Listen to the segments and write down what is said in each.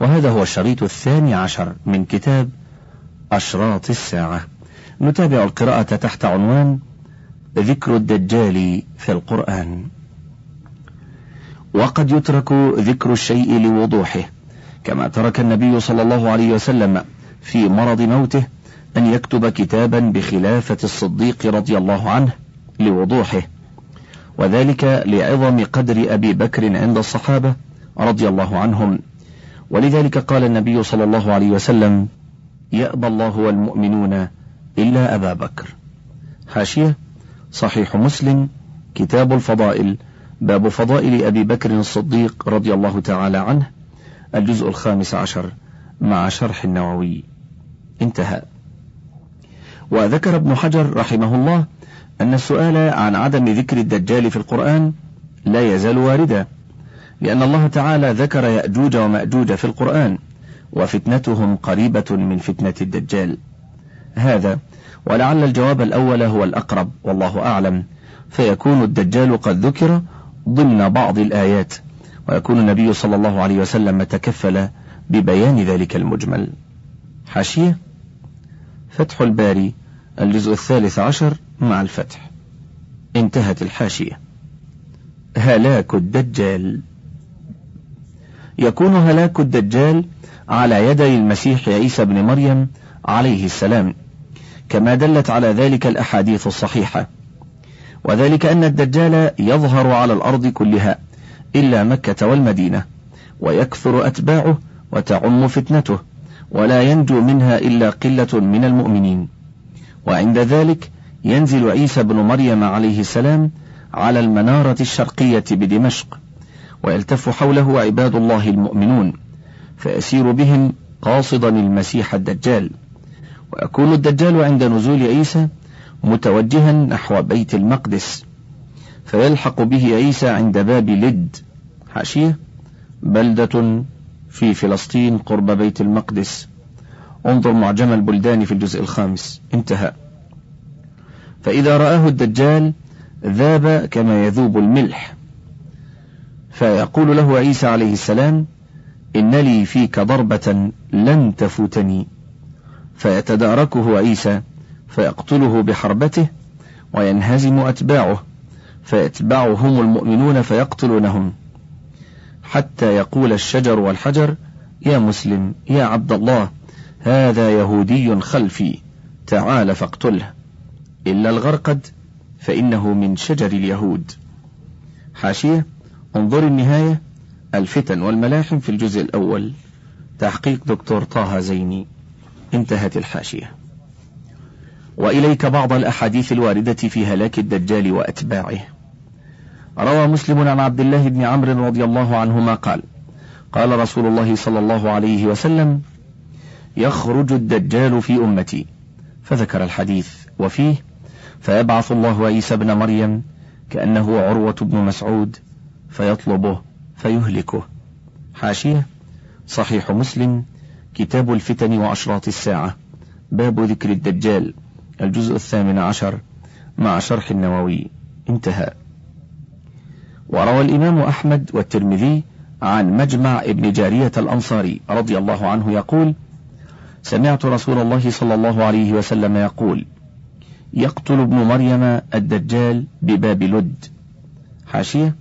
وهذا هو الشريط الثاني عشر من كتاب أشراط الساعة. نتابع القراءة تحت عنوان ذكر الدجال في القرآن. وقد يترك ذكر الشيء لوضوحه كما ترك النبي صلى الله عليه وسلم في مرض موته أن يكتب كتابا بخلافة الصديق رضي الله عنه لوضوحه وذلك لعظم قدر أبي بكر عند الصحابة رضي الله عنهم. ولذلك قال النبي صلى الله عليه وسلم يأبى الله والمؤمنون إلا أبا بكر. حاشية صحيح مسلم كتاب الفضائل باب فضائل أبي بكر الصديق رضي الله تعالى عنه الجزء الخامس عشر مع شرح النووي. انتهى. وذكر ابن حجر رحمه الله أن السؤال عن عدم ذكر الدجال في القرآن لا يزال واردا. لأن الله تعالى ذكر يأجوج ومأجوج في القرآن وفتنتهم قريبة من فتنة الدجال. هذا ولعل الجواب الأول هو الأقرب والله أعلم. فيكون الدجال قد ذكر ضمن بعض الآيات ويكون النبي صلى الله عليه وسلم تكفل ببيان ذلك المجمل. حاشية؟ فتح الباري الجزء الثالث عشر مع الفتح. انتهت الحاشية. هلاك الدجال. يكون هلاك الدجال على يدي المسيح عيسى بن مريم عليه السلام كما دلت على ذلك الأحاديث الصحيحة. وذلك أن الدجال يظهر على الأرض كلها إلا مكة والمدينة ويكثر أتباعه وتعم فتنته ولا ينجو منها إلا قلة من المؤمنين. وعند ذلك ينزل عيسى بن مريم عليه السلام على المنارة الشرقية بدمشق ويلتف حوله عباد الله المؤمنون فيسير بهم قاصدا المسيح الدجال. ويكون الدجال عند نزول عيسى متوجها نحو بيت المقدس. فيلحق به عيسى عند باب لد حاشية بلدة في فلسطين قرب بيت المقدس. انظر معجم البلدان في الجزء الخامس. انتهى. فإذا رآه الدجال ذاب كما يذوب الملح. فيقول له عيسى عليه السلام إن لي فيك ضربة لن تفوتني. فيتداركه عيسى فيقتله بحربته وينهزم أتباعه فيتبعهم المؤمنون فيقتلونهم. حتى يقول الشجر والحجر يا مسلم يا عبد الله هذا يهودي خلفي تعال فاقتله. إلا الغرقد فإنه من شجر اليهود. حاشية انظر النهاية الفتن والملاحم في الجزء الأول. تحقيق دكتور طه زيني. انتهت الحاشية. وإليك بعض الأحاديث الواردة في هلاك الدجال وأتباعه. روى مسلم عن عبد الله بن عمرو رضي الله عنهما قال قال رسول الله صلى الله عليه وسلم يخرج الدجال في أمتي. فذكر الحديث. وفيه فيبعث الله عيسى ابن مريم كأنه عروة بن مسعود فيطلبه فيهلكه. حاشية صحيح مسلم كتاب الفتن وأشراط الساعة. باب ذكر الدجال الجزء الثامن عشر مع شرح النووي. انتهى. وروى الإمام أحمد والترمذي عن مجمع ابن جارية الأنصاري رضي الله عنه يقول سمعت رسول الله صلى الله عليه وسلم يقول يقتل ابن مريم الدجال بباب لد. حاشية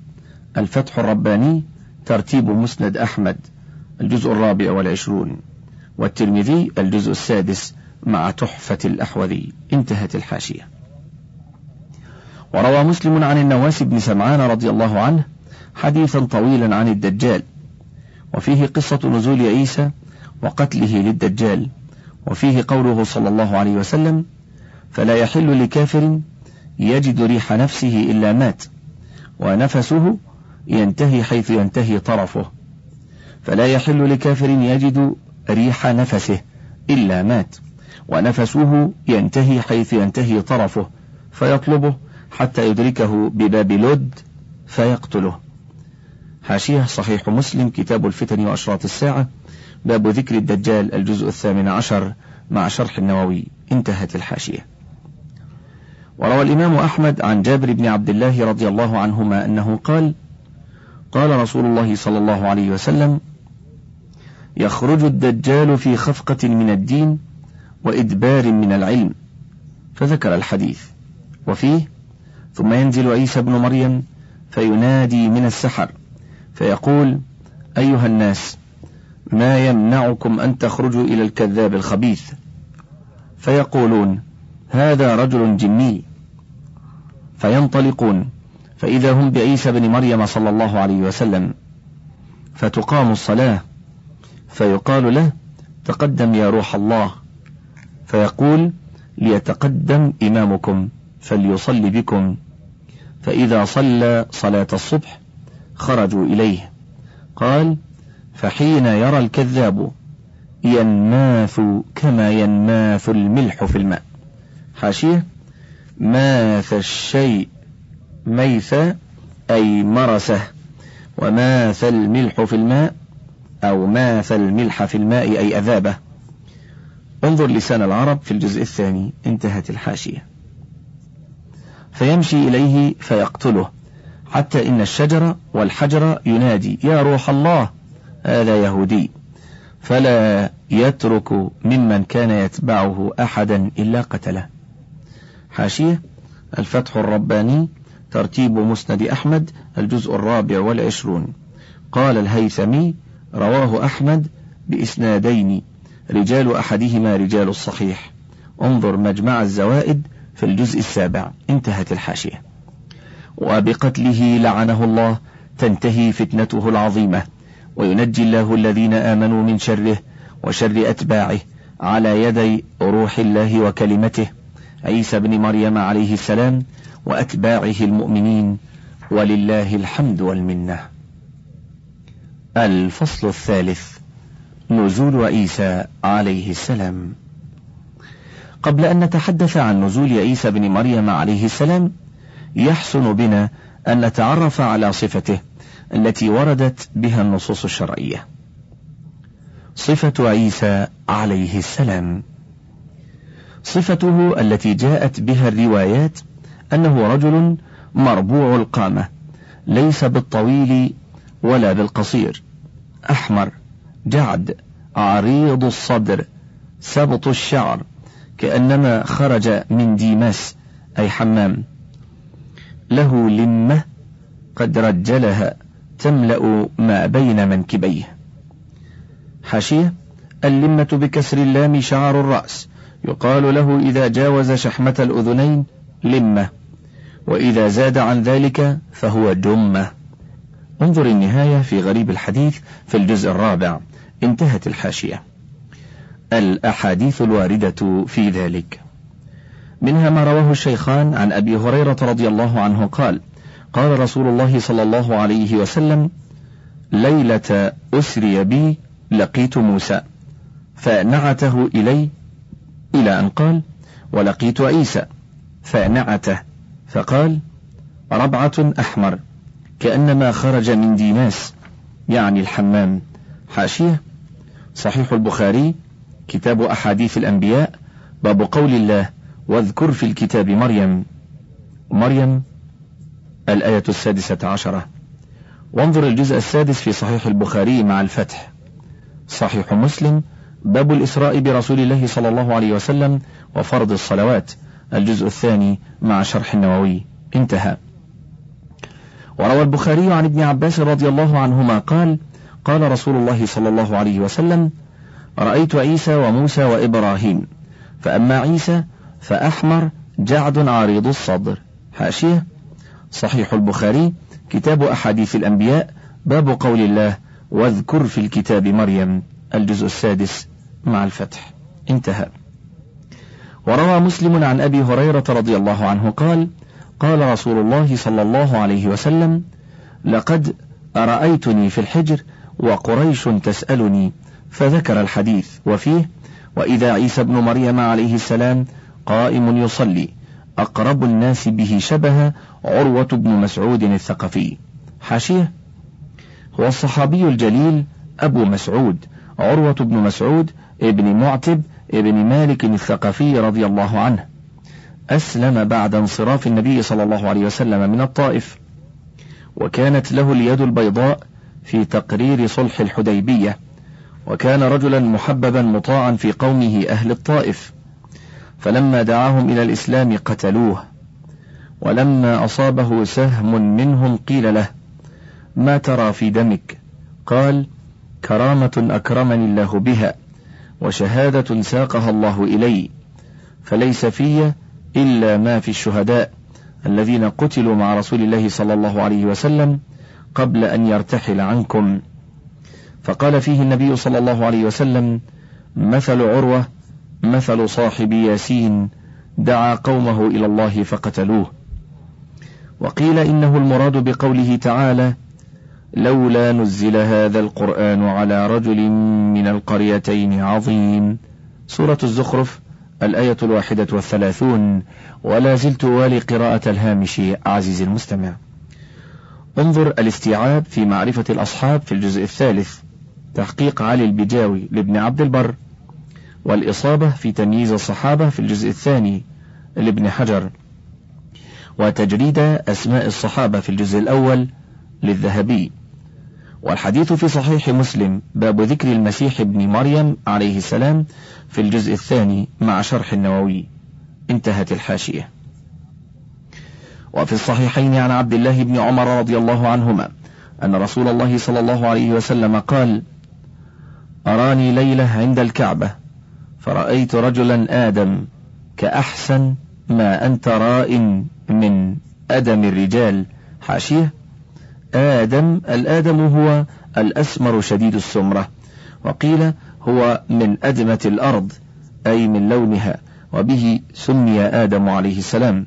الفتح الرباني ترتيب مسند أحمد الجزء الرابع والعشرون. والترمذي الجزء السادس مع تحفة الأحوذي. انتهت الحاشية. وروى مسلم عن النواس بن سمعان رضي الله عنه حديثا طويلا عن الدجال. وفيه قصة نزول عيسى وقتله للدجال. وفيه قوله صلى الله عليه وسلم فلا يحل لكافر يجد ريح نفسه إلا مات ونفسه ينتهي حيث ينتهي طرفه. فلا يحل لكافر يجد ريح نفسه إلا مات ونفسه ينتهي حيث ينتهي طرفه فيطلبه حتى يدركه بباب لد فيقتله. حاشية صحيح مسلم كتاب الفتن وأشراط الساعة. باب ذكر الدجال الجزء الثامن عشر مع شرح النووي. انتهت الحاشية. وروى الإمام أحمد عن جابر بن عبد الله رضي الله عنهما أنه قال قال رسول الله صلى الله عليه وسلم يخرج الدجال في خفقة من الدين وإدبار من العلم. فذكر الحديث. وفيه ثم ينزل عيسى بن مريم فينادي من السحر فيقول أيها الناس ما يمنعكم أن تخرجوا إلى الكذاب الخبيث؟ فيقولون هذا رجل جني. فينطلقون فإذا هم بعيسى بن مريم صلى الله عليه وسلم فتقام الصلاة فيقال له تقدم يا روح الله. فيقول ليتقدم إمامكم فليصلي بكم. فإذا صلى صلاة الصبح خرجوا إليه. قال فحين يرى الكذاب ينماث كما ينماث الملح في الماء. حاشية ماث الشيء ميث أي مرسة. وماث الملح في الماء أو ماث الملح في الماء أي أذابة. انظر لسان العرب في الجزء الثاني. انتهت الحاشية. فيمشي إليه فيقتله. حتى إن الشجر والحجر ينادي يا روح الله! هذا يهودي. فلا يترك ممن كان يتبعه أحدا إلا قتله. حاشية. الفتح الرباني ترتيب مسند أحمد الجزء الرابع والعشرون. قال الهيثمي رواه أحمد بإسنادين رجال أحدهما رجال الصحيح. انظر مجمع الزوائد في الجزء السابع. انتهت الحاشية. وبقتله لعنه الله. تنتهي فتنته العظيمة. وينجي الله الذين آمنوا من شره وشر أتباعه على يدي روح الله وكلمته. عيسى بن مريم عليه السلام وأتباعه المؤمنين ولله الحمد والمنة. الفصل الثالث نزول عيسى عليه السلام. قبل أن نتحدث عن نزول عيسى بن مريم عليه السلام يحسن بنا أن نتعرف على صفته التي وردت بها النصوص الشرعية. صفة عيسى عليه السلام. صفته التي جاءت بها الروايات أنه رجل مربوع القامة ليس بالطويل ولا بالقصير. أحمر جعد عريض الصدر سبط الشعر كأنما خرج من ديماس أي حمام. له لمة قد رجلها تملأ ما بين منكبيه. حاشية اللمة بكسر اللام شعر الرأس. يقال له إذا جاوز شحمة الأذنين لمة. وإذا زاد عن ذلك فهو جمة. انظر النهاية في غريب الحديث في الجزء الرابع. انتهت الحاشية. الأحاديث الواردة في ذلك. منها ما رواه الشيخان عن أبي هريرة رضي الله عنه قال قال رسول الله صلى الله عليه وسلم ليلة أسري بي لقيت موسى فنعته إلي إلى أن قال ولقيت عيسى فنعته. فقال ربعة أحمر كأنما خرج من ديناس يعني الحمام. حاشية. صحيح البخاري كتاب أحاديث الأنبياء باب قول الله واذكر في الكتاب مريم. مريم الآية السادسة عشرة. وانظر الجزء السادس في صحيح البخاري مع الفتح. صحيح مسلم باب الإسراء برسول الله صلى الله عليه وسلم وفرض الصلوات. الجزء الثاني مع شرح النووي. انتهى. وروى البخاري عن ابن عباس رضي الله عنهما قال قال رسول الله صلى الله عليه وسلم رأيت عيسى وموسى وإبراهيم فأما عيسى فأحمر جعد عريض الصدر. حاشية. صحيح البخاري كتاب أحاديث الأنبياء باب قول الله واذكر في الكتاب مريم. الجزء السادس مع الفتح. انتهى. وروى مسلم عن أبي هريرة رضي الله عنه قال قال رسول الله صلى الله عليه وسلم لقد رأيتني في الحجر وقريش تسألني فذكر الحديث. وفيه وإذا عيسى ابن مريم عليه السلام قائم يصلي أقرب الناس به شبه عروة بن مسعود الثقفي حاشية هو الصحابي الجليل أبو مسعود عروة بن مسعود ابن معتب ابن مالك الثقفي رضي الله عنه أسلم بعد انصراف النبي صلى الله عليه وسلم من الطائف وكانت له اليد البيضاء في تقرير صلح الحديبية وكان رجلا محببا مطاعا في قومه أهل الطائف فلما دعاهم إلى الإسلام قتلوه ولما أصابه سهم منهم قيل له ما ترى في دمك؟ قال كرامة أكرمني الله بها. وشهادة ساقها الله إلي فليس في إلا ما في الشهداء الذين قتلوا مع رسول الله صلى الله عليه وسلم قبل أن يرتحل عنكم. فقال فيه النبي صلى الله عليه وسلم مثل عروة مثل صاحب ياسين دعا قومه إلى الله فقتلوه وقيل إنه المراد بقوله تعالى لولا نزل هذا القرآن على رجل من القريتين عظيم. سورة الزخرف الآية الواحدة والثلاثون. ولا زلت والي قراءة الهامش عزيزي المستمع. انظر الاستيعاب في معرفة الأصحاب في الجزء الثالث. تحقيق علي البجاوي لابن عبد البر. والإصابة في تمييز الصحابة في الجزء الثاني لابن حجر. وتجريد أسماء الصحابة في الجزء الأول للذهبي. والحديث في صحيح مسلم باب ذكر المسيح ابن مريم عليه السلام في الجزء الثاني مع شرح النووي. انتهت الحاشية. وفي الصحيحين عن عبد الله بن عمر رضي الله عنهما أن رسول الله صلى الله عليه وسلم قال أراني ليلة عند الكعبة فرأيت رجلا آدم كأحسن ما أنت راء من أدم الرجال. حاشية؟ آدم الآدم هو الأسمر شديد السمرة وقيل هو من أدمة الأرض أي من لونها وبه سمي آدم عليه السلام.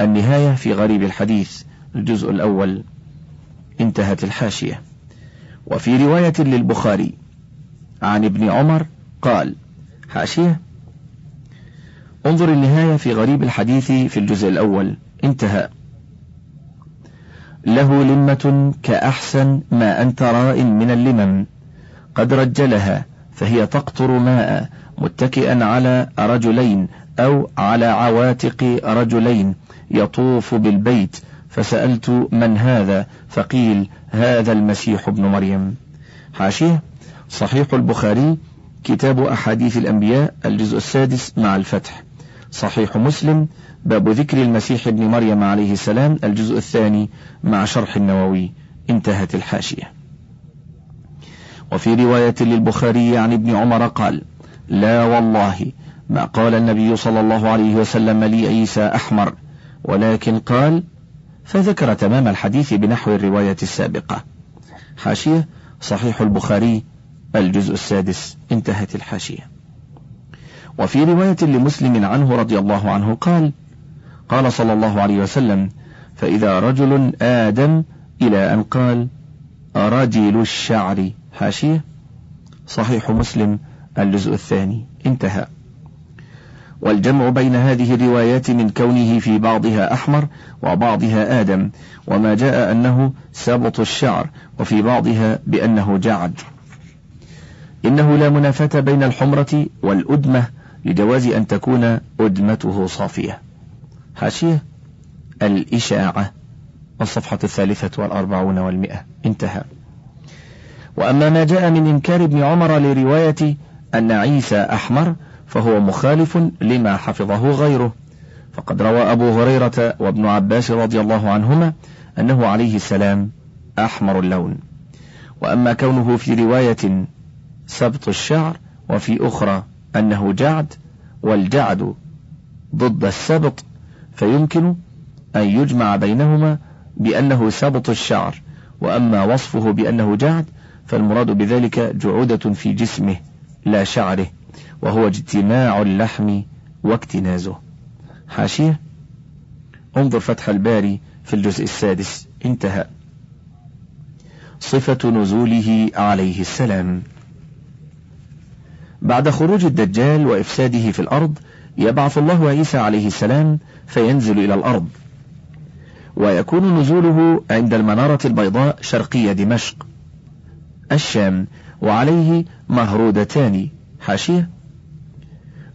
النهاية في غريب الحديث الجزء الأول. انتهت الحاشية. وفي رواية للبخاري عن ابن عمر قال حاشية انظر النهاية في غريب الحديث في الجزء الأول. انتهى. له لمة كأحسن ما أنت راء من اللمم قد رجلها فهي تقطر ماء متكئا على رجلين أو على عواتق رجلين يطوف بالبيت فسألت من هذا فقيل هذا المسيح ابن مريم حاشية صحيح البخاري كتاب أحاديث الأنبياء الجزء السادس مع الفتح صحيح مسلم باب ذكر المسيح ابن مريم عليه السلام الجزء الثاني مع شرح النووي انتهت الحاشية. وفي رواية للبخاري عن ابن عمر قال لا والله ما قال النبي صلى الله عليه وسلم لي عيسى أحمر ولكن قال فذكر تمام الحديث بنحو الرواية السابقة. حاشية صحيح البخاري الجزء السادس انتهت الحاشية. وفي رواية لمسلم عنه رضي الله عنه قال قال صلى الله عليه وسلم فإذا رجل آدم إلى أن قال رجل الشعر؟ حاشية. صحيح مسلم الجزء الثاني. انتهى. والجمع بين هذه الروايات من كونه في بعضها أحمر وبعضها آدم وما جاء أنه سبط الشعر وفي بعضها بأنه جعد. إنه لا منافاة بين الحمرة والأدمة لجواز أن تكون أدمته صافية. حاشية الإشاعة الصفحة الثالثة والأربعون والمئة. انتهى. وأما ما جاء من إنكار ابن عمر لرواية أن عيسى أحمر فهو مخالف لما حفظه غيره. فقد روى أبو هريرة وابن عباس رضي الله عنهما أنه عليه السلام أحمر اللون. وأما كونه في رواية سبط الشعر وفي أخرى أنه جعد والجعد ضد السبط فيمكن أن يجمع بينهما بأنه سبط الشعر وأما وصفه بأنه جعد فالمراد بذلك جعودة في جسمه لا شعره وهو اجتماع اللحم واكتنازه. حاشية. انظر فتح الباري في الجزء السادس. انتهى. صفة نزوله عليه السلام. بعد خروج الدجال وإفساده في الأرض يبعث الله عيسى عليه السلام فينزل إلى الأرض. ويكون نزوله عند المنارة البيضاء شرقية دمشق. الشام وعليه مهرودتان. حاشية.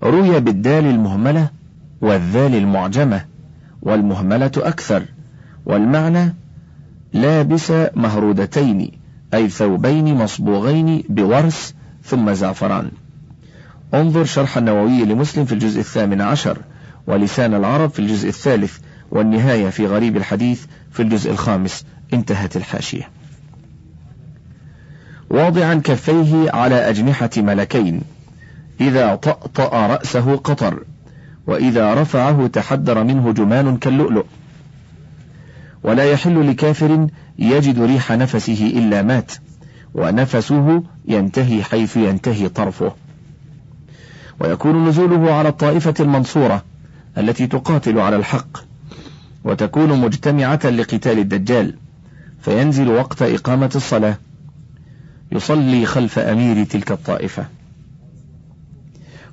روي بالدال المهملة والذال المعجمة والمهملة أكثر. والمعنى لابس مهرودتين أي ثوبين مصبوغين بورس ثم زعفران. انظر شرح النووي لمسلم في الجزء الثامن عشر ولسان العرب في الجزء الثالث والنهاية في غريب الحديث في الجزء الخامس. انتهت الحاشية. واضعا كفيه على أجنحة ملكين. إذا طأطأ رأسه قطر وإذا رفعه تحدر منه جمان كاللؤلؤ. ولا يحل لكافر يجد ريح نفسه إلا مات ونفسه ينتهي حيث ينتهي طرفه. ويكون نزوله على الطائفة المنصورة التي تقاتل على الحق وتكون مجتمعة لقتال الدجال فينزل وقت إقامة الصلاة. يصلي خلف أمير تلك الطائفة.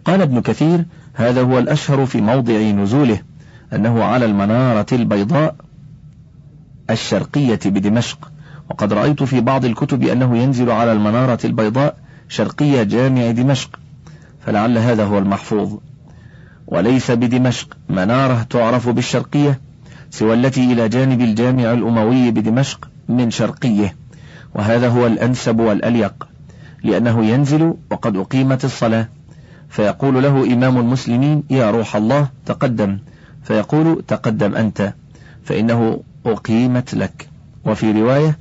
قال ابن كثير هذا هو الأشهر في موضع نزوله أنه على المنارة البيضاء الشرقية بدمشق. وقد رأيت في بعض الكتب أنه ينزل على المنارة البيضاء شرقية جامع دمشق. فلعل هذا هو المحفوظ. وليس بدمشق منارة تعرف بالشرقية سوى التي إلى جانب الجامع الأموي بدمشق من شرقية. وهذا هو الأنسب والأليق لأنه ينزل وقد أقيمت الصلاة. فيقول له إمام المسلمين يا روح الله تقدم. فيقول تقدم أنت فإنه أقيمت لك. وفي رواية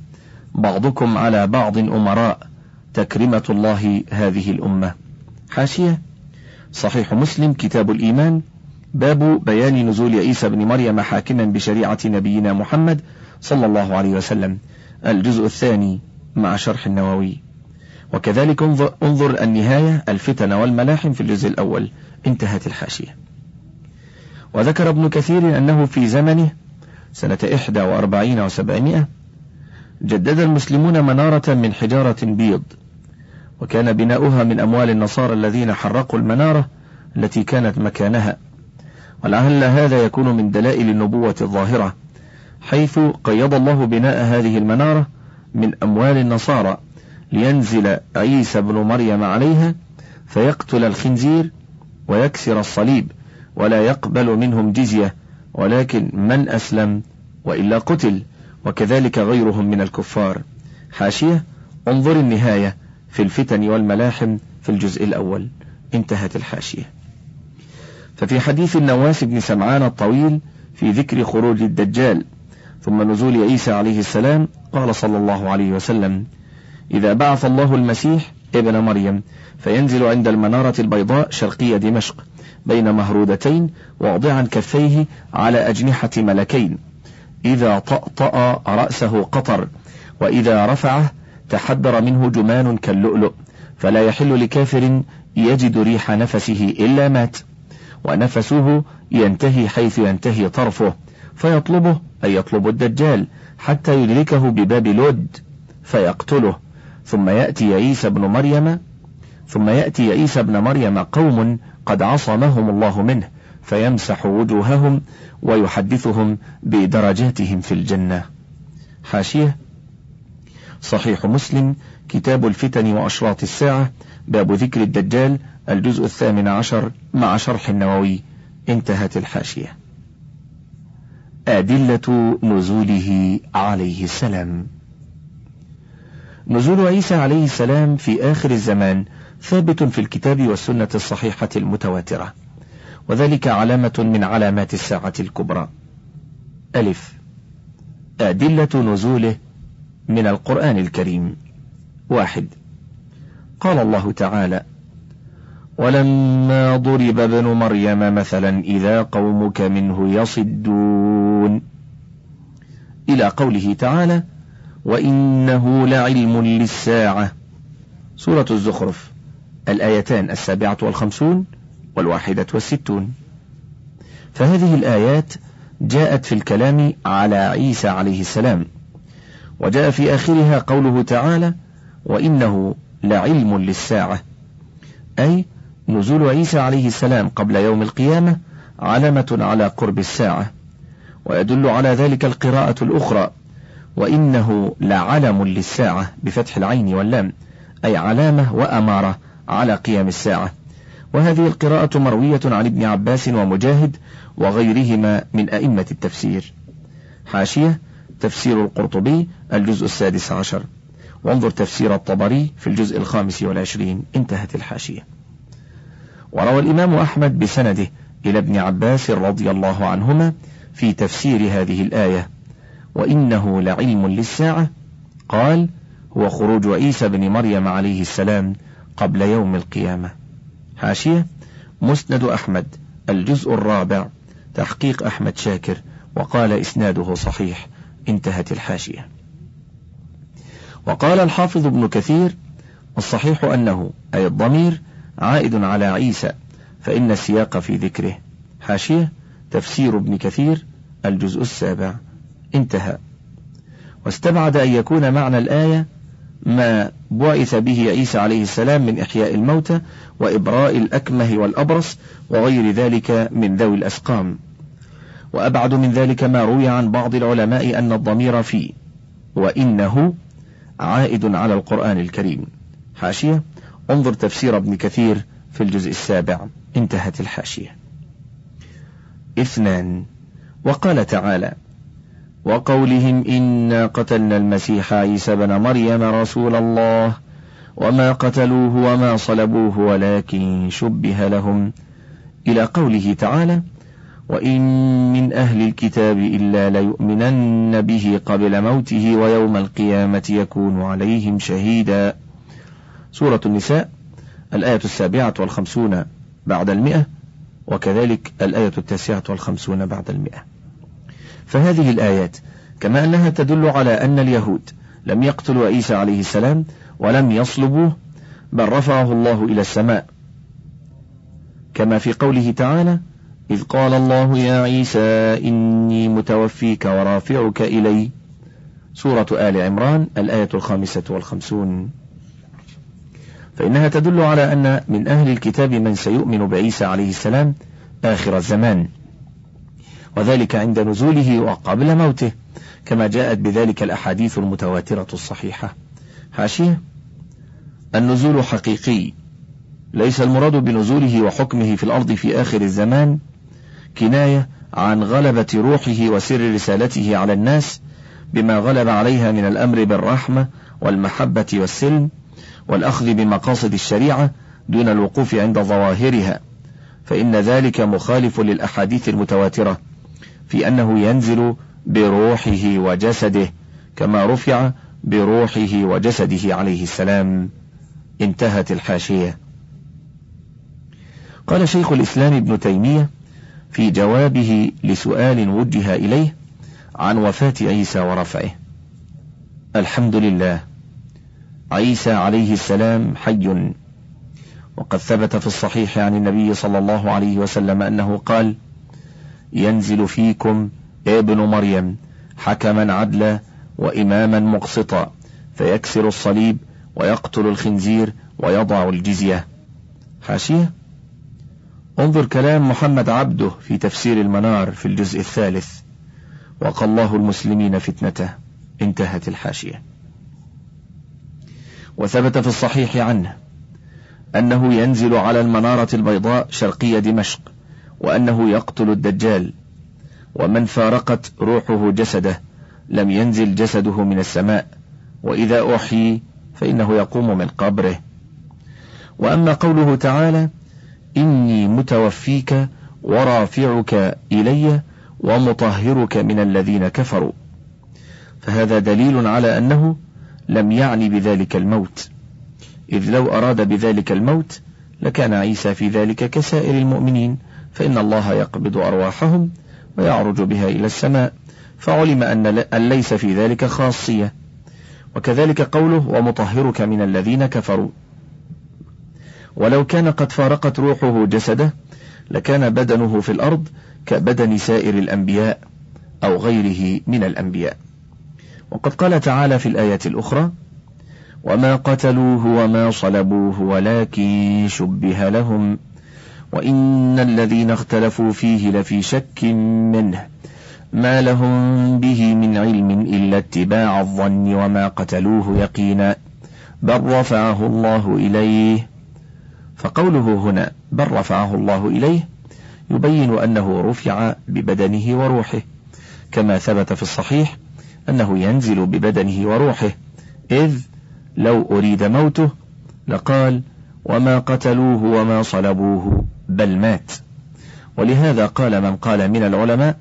بعضكم على بعض أمراء تكرمة الله هذه الأمة. حاشية. صحيح مسلم كتاب الإيمان. باب بيان نزول عيسى بن مريم حاكما بشريعة نبينا محمد صلى الله عليه وسلم. الجزء الثاني مع شرح النووي. وكذلك انظر, النهاية الفتن والملاحم في الجزء الأول. انتهت الحاشية. وذكر ابن كثير أنه في زمنه سنة إحدى وأربعين وسبعمائة جدد المسلمون منارة من حجارة بيض. وكان بناؤها من أموال النصارى الذين حرقوا المنارة التي كانت مكانها. ولعل هذا يكون من دلائل النبوة الظاهرة حيث قيض الله بناء هذه المنارة من أموال النصارى لينزل عيسى بن مريم عليها فيقتل الخنزير ويكسر الصليب ولا يقبل منهم جزية ولكن من أسلم وإلا قتل وكذلك غيرهم من الكفار. حاشية انظر النهاية. في الفتن والملاحم في الجزء الأول. انتهت الحاشية. ففي حديث النواس بن سمعان الطويل في ذكر خروج الدجال ثم نزول عيسى عليه السلام قال صلى الله عليه وسلم إذا بعث الله المسيح ابن مريم فينزل عند المنارة البيضاء شرقية دمشق بين مهرودتين واضعا كفيه على أجنحة ملكين إذا طأطأ رأسه قطر وإذا رفعه تحدر منه جمان كاللؤلؤ فلا يحل لكافر يجد ريح نفسه إلا مات ونفسه ينتهي حيث ينتهي طرفه فيطلبه أي يطلب الدجال حتى يدركه بباب لود فيقتله. ثم يأتي عيسى بن مريم ثم يأتي عيسى بن مريم قوم قد عصمهم الله منه فيمسح وجوههم ويحدثهم بدرجاتهم في الجنة. حاشية صحيح مسلم كتاب الفتن وأشراط الساعة باب ذكر الدجال الجزء الثامن عشر مع شرح النووي. انتهت الحاشية. أدلة نزوله عليه السلام. نزول عيسى عليه السلام في آخر الزمان ثابت في الكتاب والسنة الصحيحة المتواترة. وذلك علامة من علامات الساعة الكبرى. ألف. أدلة نزوله من القرآن الكريم. واحد. قال الله تعالى ولما ضرب ابن مريم مثلا إذا قومك منه يصدون. إلى قوله تعالى وإنه لعلم للساعة. سورة الزخرف الآيتان السابعة والخمسون والواحدة والستون. فهذه الآيات جاءت في الكلام على عيسى عليه السلام. وجاء في آخرها قوله تعالى وإنه لعلم للساعة. أي نزول عيسى عليه السلام قبل يوم القيامة علامة على قرب الساعة. ويدل على ذلك القراءة الأخرى وإنه لعلم للساعة بفتح العين واللام أي علامة وأمارة على قيام الساعة. وهذه القراءة مروية عن ابن عباس ومجاهد وغيرهما من أئمة التفسير. حاشية تفسير القرطبي الجزء السادس عشر. وانظر تفسير الطبري في الجزء الخامس والعشرين. انتهت الحاشية. وروى الإمام أحمد بسنده إلى ابن عباس رضي الله عنهما في تفسير هذه الآية. وإنه لعلم للساعة. قال هو خروج عيسى بن مريم عليه السلام قبل يوم القيامة. حاشية مسند أحمد الجزء الرابع تحقيق أحمد شاكر وقال إسناده صحيح. انتهت الحاشية. وقال الحافظ ابن كثير الصحيح أنه أي الضمير عائد على عيسى فإن السياق في ذكره. حاشية تفسير ابن كثير الجزء السابع. انتهى. واستبعد أن يكون معنى الآية ما بعث به عيسى عليه السلام من إحياء الموتى وإبراء الأكمه والأبرص وغير ذلك من ذوي الأسقام. وأبعد من ذلك ما روي عن بعض العلماء أن الضمير في وإنه عائد على القرآن الكريم. حاشية. انظر تفسير ابن كثير في الجزء السابع. انتهت الحاشية. اثنان. وقال تعالى وقولهم إنا قتلنا المسيح عيسى بن مريم رسول الله وما قتلوه وما صلبوه ولكن شبه لهم. إلى قوله تعالى وإن من أهل الكتاب إلا ليؤمنن به قبل موته ويوم القيامة يكون عليهم شهيدا. سورة النساء الآية السابعة والخمسون بعد المئة وكذلك الآية التاسعة والخمسون بعد المئة. فهذه الآيات كما أنها تدل على أن اليهود لم يقتلوا عيسى عليه السلام ولم يصلبوه بل رفعه الله إلى السماء. كما في قوله تعالى إذ قال الله يا عيسى إني متوفيك ورافعك إلي. سورة آل عمران الآية الخامسة والخمسون. فإنها تدل على أن من أهل الكتاب من سيؤمن بعيسى عليه السلام آخر الزمان. وذلك عند نزوله وقبل موته كما جاءت بذلك الأحاديث المتواترة الصحيحة. حاشية النزول حقيقي. ليس المراد بنزوله وحكمه في الأرض في آخر الزمان كناية عن غلبة روحه وسر رسالته على الناس بما غلب عليها من الأمر بالرحمة والمحبة والسلم والأخذ بمقاصد الشريعة دون الوقوف عند ظواهرها فإن ذلك مخالف للأحاديث المتواترة في أنه ينزل بروحه وجسده كما رفع بروحه وجسده عليه السلام. انتهت الحاشية. قال شيخ الإسلام ابن تيمية في جوابه لسؤال وجه إليه عن وفاة عيسى ورفعه. الحمد لله. عيسى عليه السلام حي. وقد ثبت في الصحيح عن النبي صلى الله عليه وسلم أنه قال ينزل فيكم ابن مريم حكما عدلا وإماما مقسطا فيكسر الصليب ويقتل الخنزير ويضع الجزية. حاشية؟ انظر كلام محمد عبده في تفسير المنار في الجزء الثالث. وقى الله المسلمين فتنته. انتهت الحاشية. وثبت في الصحيح عنه أنه ينزل على المنارة البيضاء شرقي دمشق وأنه يقتل الدجال. ومن فارقت روحه جسده لم ينزل جسده من السماء وإذا أحيي فإنه يقوم من قبره. وأما قوله تعالى إني متوفيك ورافعك إلي ومطهرك من الذين كفروا. فهذا دليل على أنه لم يعني بذلك الموت. إذ لو أراد بذلك الموت لكان عيسى في ذلك كسائر المؤمنين فإن الله يقبض أرواحهم ويعرج بها إلى السماء. فعلم أن ليس في ذلك خاصية. وكذلك قوله ومطهرك من الذين كفروا. ولو كان قد فارقت روحه جسده لكان بدنه في الأرض كبدن سائر الأنبياء أو غيره من الأنبياء. وقد قال تعالى في الآية الأخرى وما قتلوه وما صلبوه ولكن شبه لهم وإن الذين اختلفوا فيه لفي شك منه. ما لهم به من علم إلا اتباع الظن وما قتلوه يقينا بل رفعه الله إليه فقوله هنا بل رفعه الله إليه يبين أنه رفع ببدنه وروحه كما ثبت في الصحيح أنه ينزل ببدنه وروحه إذ لو أريد موته لقال وما قتلوه وما صلبوه بل مات. ولهذا قال من قال من العلماء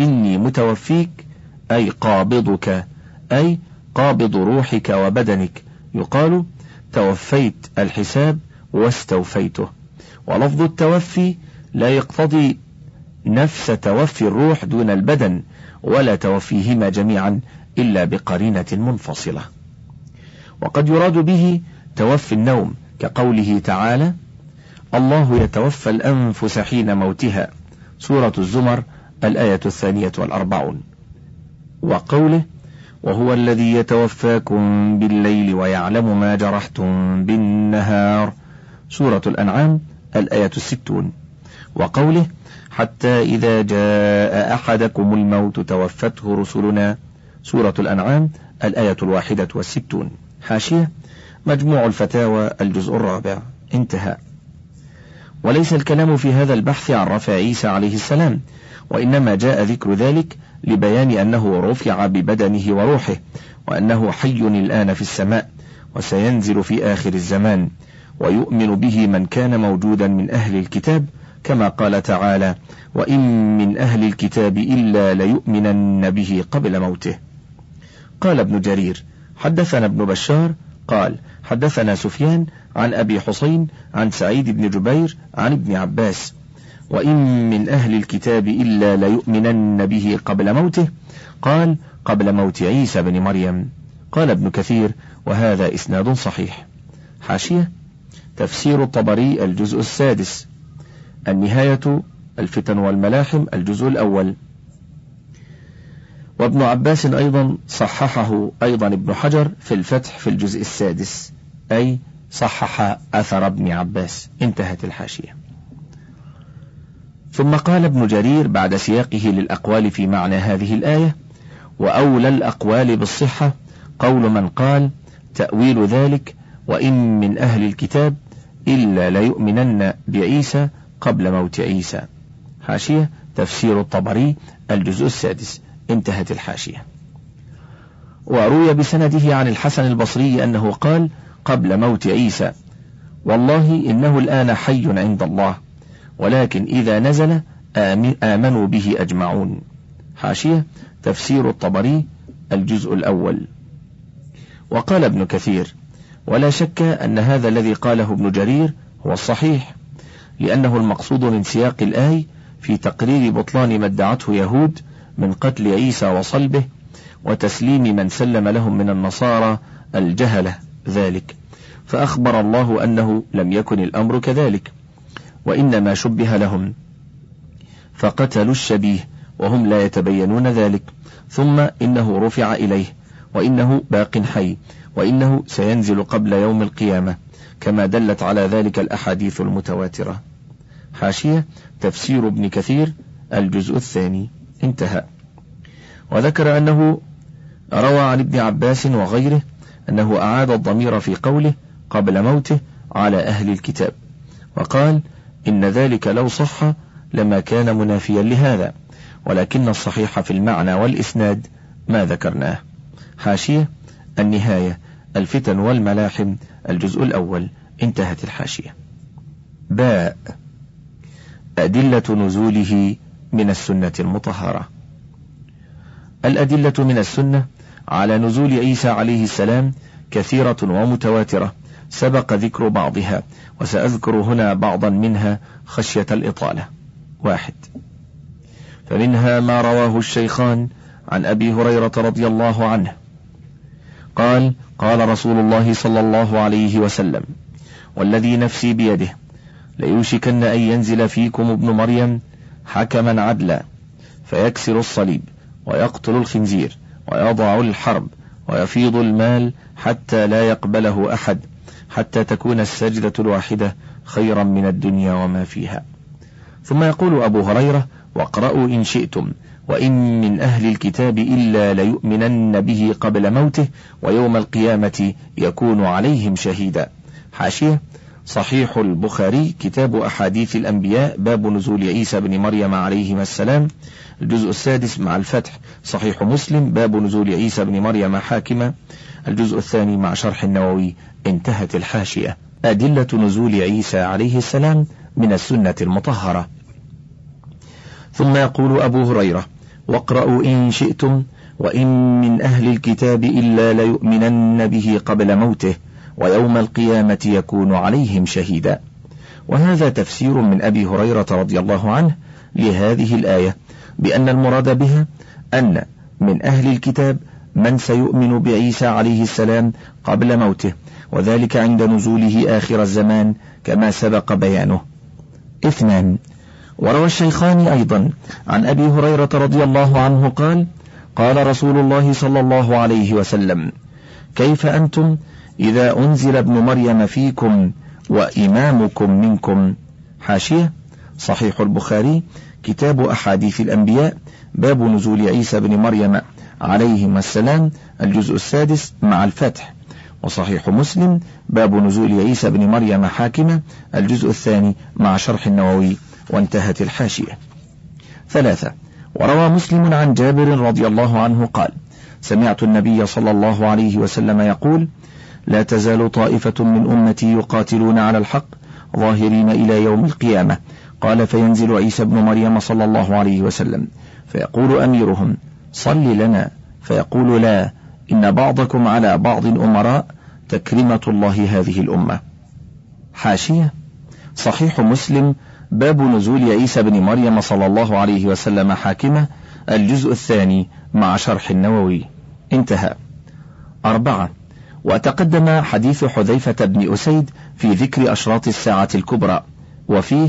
إني متوفيك أي قابضك أي قابض روحك وبدنك. يقال توفيت الحساب واستوفيته. ولفظ التوفي لا يقتضي نفس توفي الروح دون البدن ولا توفيهما جميعا إلا بقرينة منفصلة. وقد يراد به توفي النوم كقوله تعالى الله يتوفى الأنفس حين موتها سورة الزمر الآية الثانية والأربعون. وقوله وهو الذي يتوفاكم بالليل ويعلم ما جرحتم بالنهار سورة الأنعام الآية الستون. وقوله حتى إذا جاء أحدكم الموت توفته رسلنا. سورة الأنعام الآية الواحدة والستون. حاشية مجموع الفتاوى الجزء الرابع. انتهى. وليس الكلام في هذا البحث عن رفع عيسى عليه السلام وإنما جاء ذكر ذلك لبيان أنه رفع ببدنه وروحه وأنه حي الآن في السماء وسينزل في آخر الزمان. ويؤمن به من كان موجودا من أهل الكتاب كما قال تعالى وإن من أهل الكتاب إلا ليؤمنن به قبل موته. قال ابن جرير حدثنا ابن بشار قال حدثنا سفيان عن أبي حسين عن سعيد بن جبير عن ابن عباس وإن من أهل الكتاب إلا ليؤمنن به قبل موته قال قبل موت عيسى بن مريم. قال ابن كثير وهذا إسناد صحيح. حاشية تفسير الطبري الجزء السادس. النهاية الفتن والملاحم الجزء الأول. وابن عباس أيضا صححه أيضا ابن حجر في الفتح في الجزء السادس. أي صحح أثر ابن عباس. انتهت الحاشية. ثم قال ابن جرير بعد سياقه للأقوال في معنى هذه الآية وأولى الأقوال بالصحة قول من قال تأويل ذلك وإن من أهل الكتاب إلا ليؤمنن بعيسى قبل موت عيسى. حاشية تفسير الطبري الجزء السادس. انتهت الحاشية. وروي بسنده عن الحسن البصري أنه قال قبل موت عيسى والله إنه الآن حي عند الله ولكن إذا نزل آمنوا به أجمعون. حاشية تفسير الطبري الجزء الأول. وقال ابن كثير ولا شك أن هذا الذي قاله ابن جرير هو الصحيح لأنه المقصود من سياق الآي في تقرير بطلان ما ادعته يهود من قتل عيسى وصلبه وتسليم من سلم لهم من النصارى الجهلة ذلك. فأخبر الله أنه لم يكن الأمر كذلك وإنما شبه لهم فقتلوا الشبيه وهم لا يتبينون ذلك ثم إنه رفع إليه وإنه باق حي وإنه سينزل قبل يوم القيامة كما دلت على ذلك الأحاديث المتواترة. حاشية تفسير ابن كثير الجزء الثاني. انتهى. وذكر أنه روى عن ابن عباس وغيره أنه أعاد الضمير في قوله قبل موته على أهل الكتاب وقال إن ذلك لو صح لما كان منافيا لهذا ولكن الصحيح في المعنى والإسناد ما ذكرناه. حاشية النهاية. الفتن والملاحم الجزء الأول انتهت الحاشية. باء. أدلة نزوله من السنة المطهرة. الأدلة من السنة على نزول عيسى عليه السلام كثيرة ومتواترة. سبق ذكر بعضها وسأذكر هنا بعضا منها خشية الإطالة. واحد. فمنها ما رواه الشيخان عن أبي هريرة رضي الله عنه. قال قال رسول الله صلى الله عليه وسلم والذي نفسي بيده ليوشكن أن ينزل فيكم ابن مريم حكما عدلا فيكسر الصليب ويقتل الخنزير ويضع الحرب ويفيض المال حتى لا يقبله أحد حتى تكون السجدة الواحدة خيرا من الدنيا وما فيها. ثم يقول أبو هريرة واقرأوا إن شئتم. وإن من أهل الكتاب إلا ليؤمنن به قبل موته ويوم القيامة يكون عليهم شهيدا. حاشية صحيح البخاري كتاب أحاديث الأنبياء باب نزول عيسى بن مريم عليهما السلام الجزء السادس مع الفتح صحيح مسلم باب نزول عيسى بن مريم حاكمة الجزء الثاني مع شرح النووي انتهت الحاشية. أدلة نزول عيسى عليه السلام من السنة المطهرة. ثم يقول أبو هريرة واقرأوا إن شئتم وإن من أهل الكتاب إلا ليؤمنن به قبل موته ويوم القيامة يكون عليهم شهيدا. وهذا تفسير من أبي هريرة رضي الله عنه لهذه الآية بأن المراد بها أن من أهل الكتاب من سيؤمن بعيسى عليه السلام قبل موته وذلك عند نزوله آخر الزمان كما سبق بيانه. اثنان وروى الشيخان أيضا عن أبي هريرة رضي الله عنه قال قال رسول الله صلى الله عليه وسلم كيف أنتم إذا أنزل ابن مريم فيكم وإمامكم منكم؟ حاشية صحيح البخاري كتاب أحاديث الأنبياء باب نزول عيسى بن مريم عليهما السلام الجزء السادس مع الفتح. وصحيح مسلم باب نزول عيسى بن مريم حاكمة الجزء الثاني مع شرح النووي. وانتهت الحاشية. ثلاثة وروى مسلم عن جابر رضي الله عنه قال سمعت النبي صلى الله عليه وسلم يقول لا تزال طائفة من أمتي يقاتلون على الحق ظاهرين إلى يوم القيامة قال فينزل عيسى بن مريم صلى الله عليه وسلم فيقول أميرهم صل لنا فيقول لا إن بعضكم على بعض أمراء تكرمة الله هذه الأمة حاشية صحيح مسلم باب نزول عيسى بن مريم صلى الله عليه وسلم حاكمة الجزء الثاني مع شرح النووي. انتهى. أربعة. وتقدم حديث حذيفة بن أسيد في ذكر أشراط الساعة الكبرى. وفيه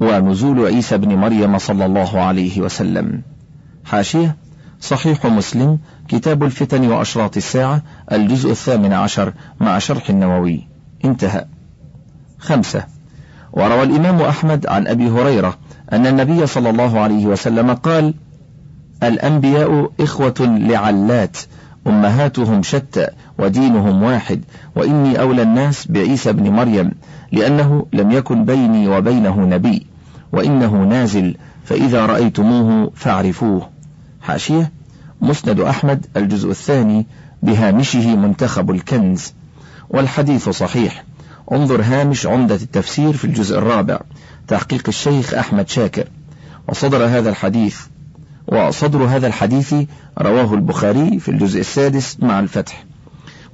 ونزول عيسى بن مريم صلى الله عليه وسلم. حاشية. صحيح مسلم كتاب الفتن وأشراط الساعة الجزء الثامن عشر مع شرح النووي. انتهى. خمسة. وروى الإمام أحمد عن أبي هريرة أن النبي صلى الله عليه وسلم قال الأنبياء إخوة لعلات أمهاتهم شتى ودينهم واحد وإني أولى الناس بعيسى بن مريم لأنه لم يكن بيني وبينه نبي وإنه نازل فإذا رأيتموه فاعرفوه. حاشية مسند أحمد الجزء الثاني بهامشه منتخب الكنز والحديث صحيح. انظر هامش عمدة التفسير في الجزء الرابع تحقيق الشيخ أحمد شاكر. وصدر هذا الحديث وصدر هذا الحديث رواه البخاري في الجزء السادس مع الفتح.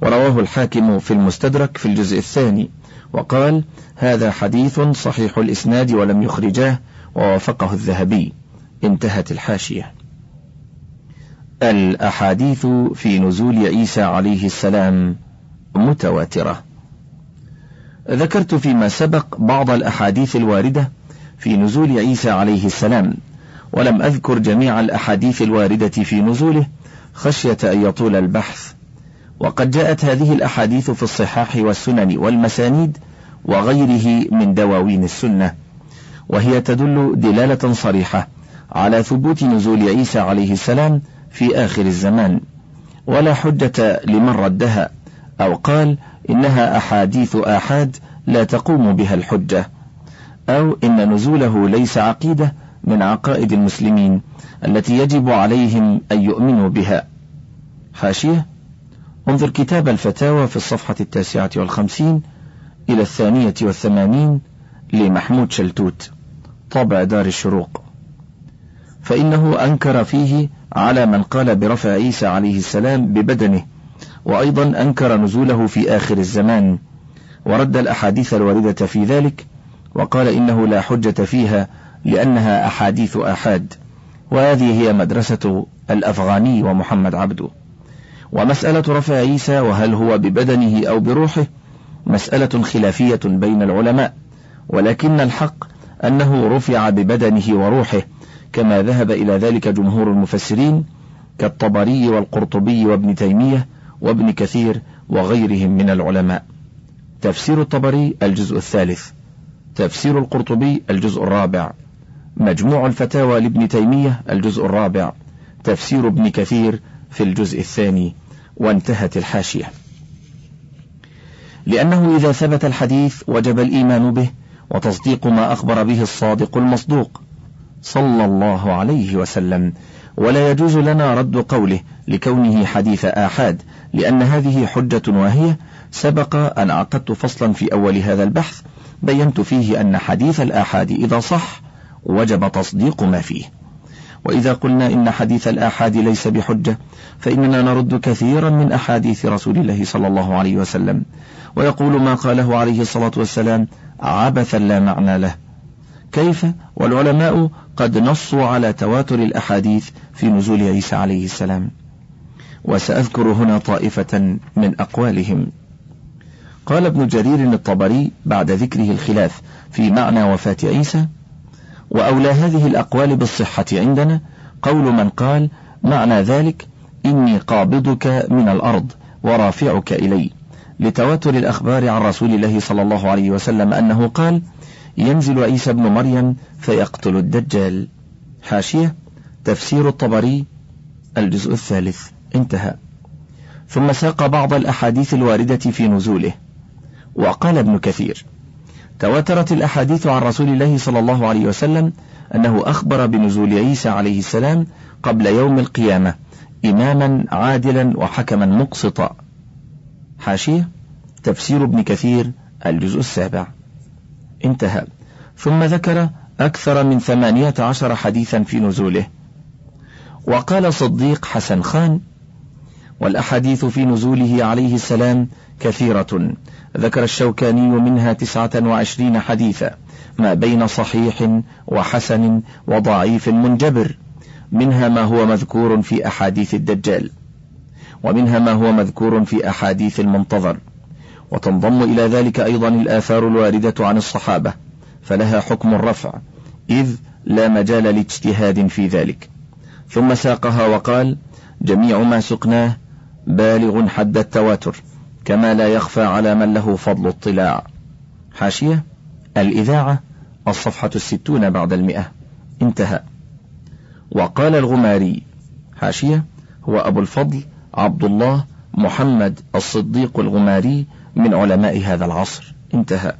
ورواه الحاكم في المستدرك في الجزء الثاني. وقال هذا حديث صحيح الإسناد ولم يخرجاه ووافقه الذهبي. انتهت الحاشية. الأحاديث في نزول عيسى عليه السلام متواترة. ذكرت فيما سبق بعض الأحاديث الواردة في نزول عيسى عليه السلام ولم أذكر جميع الأحاديث الواردة في نزوله خشية أن يطول البحث. وقد جاءت هذه الأحاديث في الصحاح والسنن والمسانيد وغيره من دواوين السنة وهي تدل دلالة صريحة على ثبوت نزول عيسى عليه السلام في آخر الزمان. ولا حجة لمن ردها أو قال إنها أحاديث آحاد لا تقوم بها الحجة أو إن نزوله ليس عقيدة من عقائد المسلمين التي يجب عليهم أن يؤمنوا بها. حاشية؟ انظر كتاب الفتاوى في الصفحة التاسعة والخمسين إلى الثانية والثمانين لمحمود شلتوت طبع دار الشروق. فإنه أنكر فيه على من قال برفع عيسى عليه السلام ببدنه وأيضا أنكر نزوله في آخر الزمان ورد الأحاديث الواردة في ذلك وقال إنه لا حجة فيها لأنها أحاديث آحاد وهذه هي مدرسة الأفغاني ومحمد عبده. ومسألة رفع عيسى وهل هو ببدنه أو بروحه مسألة خلافية بين العلماء ولكن الحق أنه رفع ببدنه وروحه كما ذهب إلى ذلك جمهور المفسرين كالطبري والقرطبي وابن تيمية وابن كثير وغيرهم من العلماء. تفسير الطبري الجزء الثالث. تفسير القرطبي الجزء الرابع. مجموع الفتاوى لابن تيمية الجزء الرابع. تفسير ابن كثير في الجزء الثاني. وانتهت الحاشية. لأنه إذا ثبت الحديث وجب الإيمان به وتصديق ما أخبر به الصادق المصدوق. صلى الله عليه وسلم. ولا يجوز لنا رد قوله لكونه حديث آحاد. لأن هذه حجة واهية. سبق أن عقدت فصلا في أول هذا البحث بينت فيه أن حديث الآحاد إذا صح وجب تصديق ما فيه. وإذا قلنا إن حديث الآحاد ليس بحجة فإننا نرد كثيرا من أحاديث رسول الله صلى الله عليه وسلم. ويقول ما قاله عليه الصلاة والسلام عبثا لا معنى له كيف؟ والعلماء قد نصوا على تواتر الأحاديث في نزول عيسى عليه السلام. وسأذكر هنا طائفة من أقوالهم. قال ابن جرير الطبري بعد ذكره الخلاف في معنى وفاة عيسى وأولى هذه الأقوال بالصحة عندنا قول من قال معنى ذلك إني قابضك من الأرض ورافعك إلي. لتواتر الأخبار عن رسول الله صلى الله عليه وسلم أنه قال ينزل عيسى ابن مريم فيقتل الدجال. حاشية تفسير الطبري الجزء الثالث. انتهى. ثم ساق بعض الأحاديث الواردة في نزوله. وقال ابن كثير تواترت الأحاديث عن رسول الله صلى الله عليه وسلم أنه أخبر بنزول عيسى عليه السلام قبل يوم القيامة إماما عادلا وحكما مقسطا. حاشية تفسير ابن كثير الجزء السابع. انتهى. ثم ذكر أكثر من ثمانية عشر حديثا في نزوله. وقال صديق حسن خان والأحاديث في نزوله عليه السلام كثيرة. ذكر الشوكاني منها تسعة وعشرين حديثا ما بين صحيح وحسن وضعيف منجبر منها ما هو مذكور في أحاديث الدجال ومنها ما هو مذكور في أحاديث المنتظر. وتنضم إلى ذلك أيضا الآثار الواردة عن الصحابة فلها حكم الرفع إذ لا مجال لاجتهاد في ذلك. ثم ساقها وقال جميع ما سقناه بالغ حد التواتر كما لا يخفى على من له فضل اطلاع. حاشية الإذاعة الصفحة الستون بعد المئة. انتهى. وقال الغماري حاشية هو أبو الفضل عبد الله محمد الصديق الغماري من علماء هذا العصر. انتهى.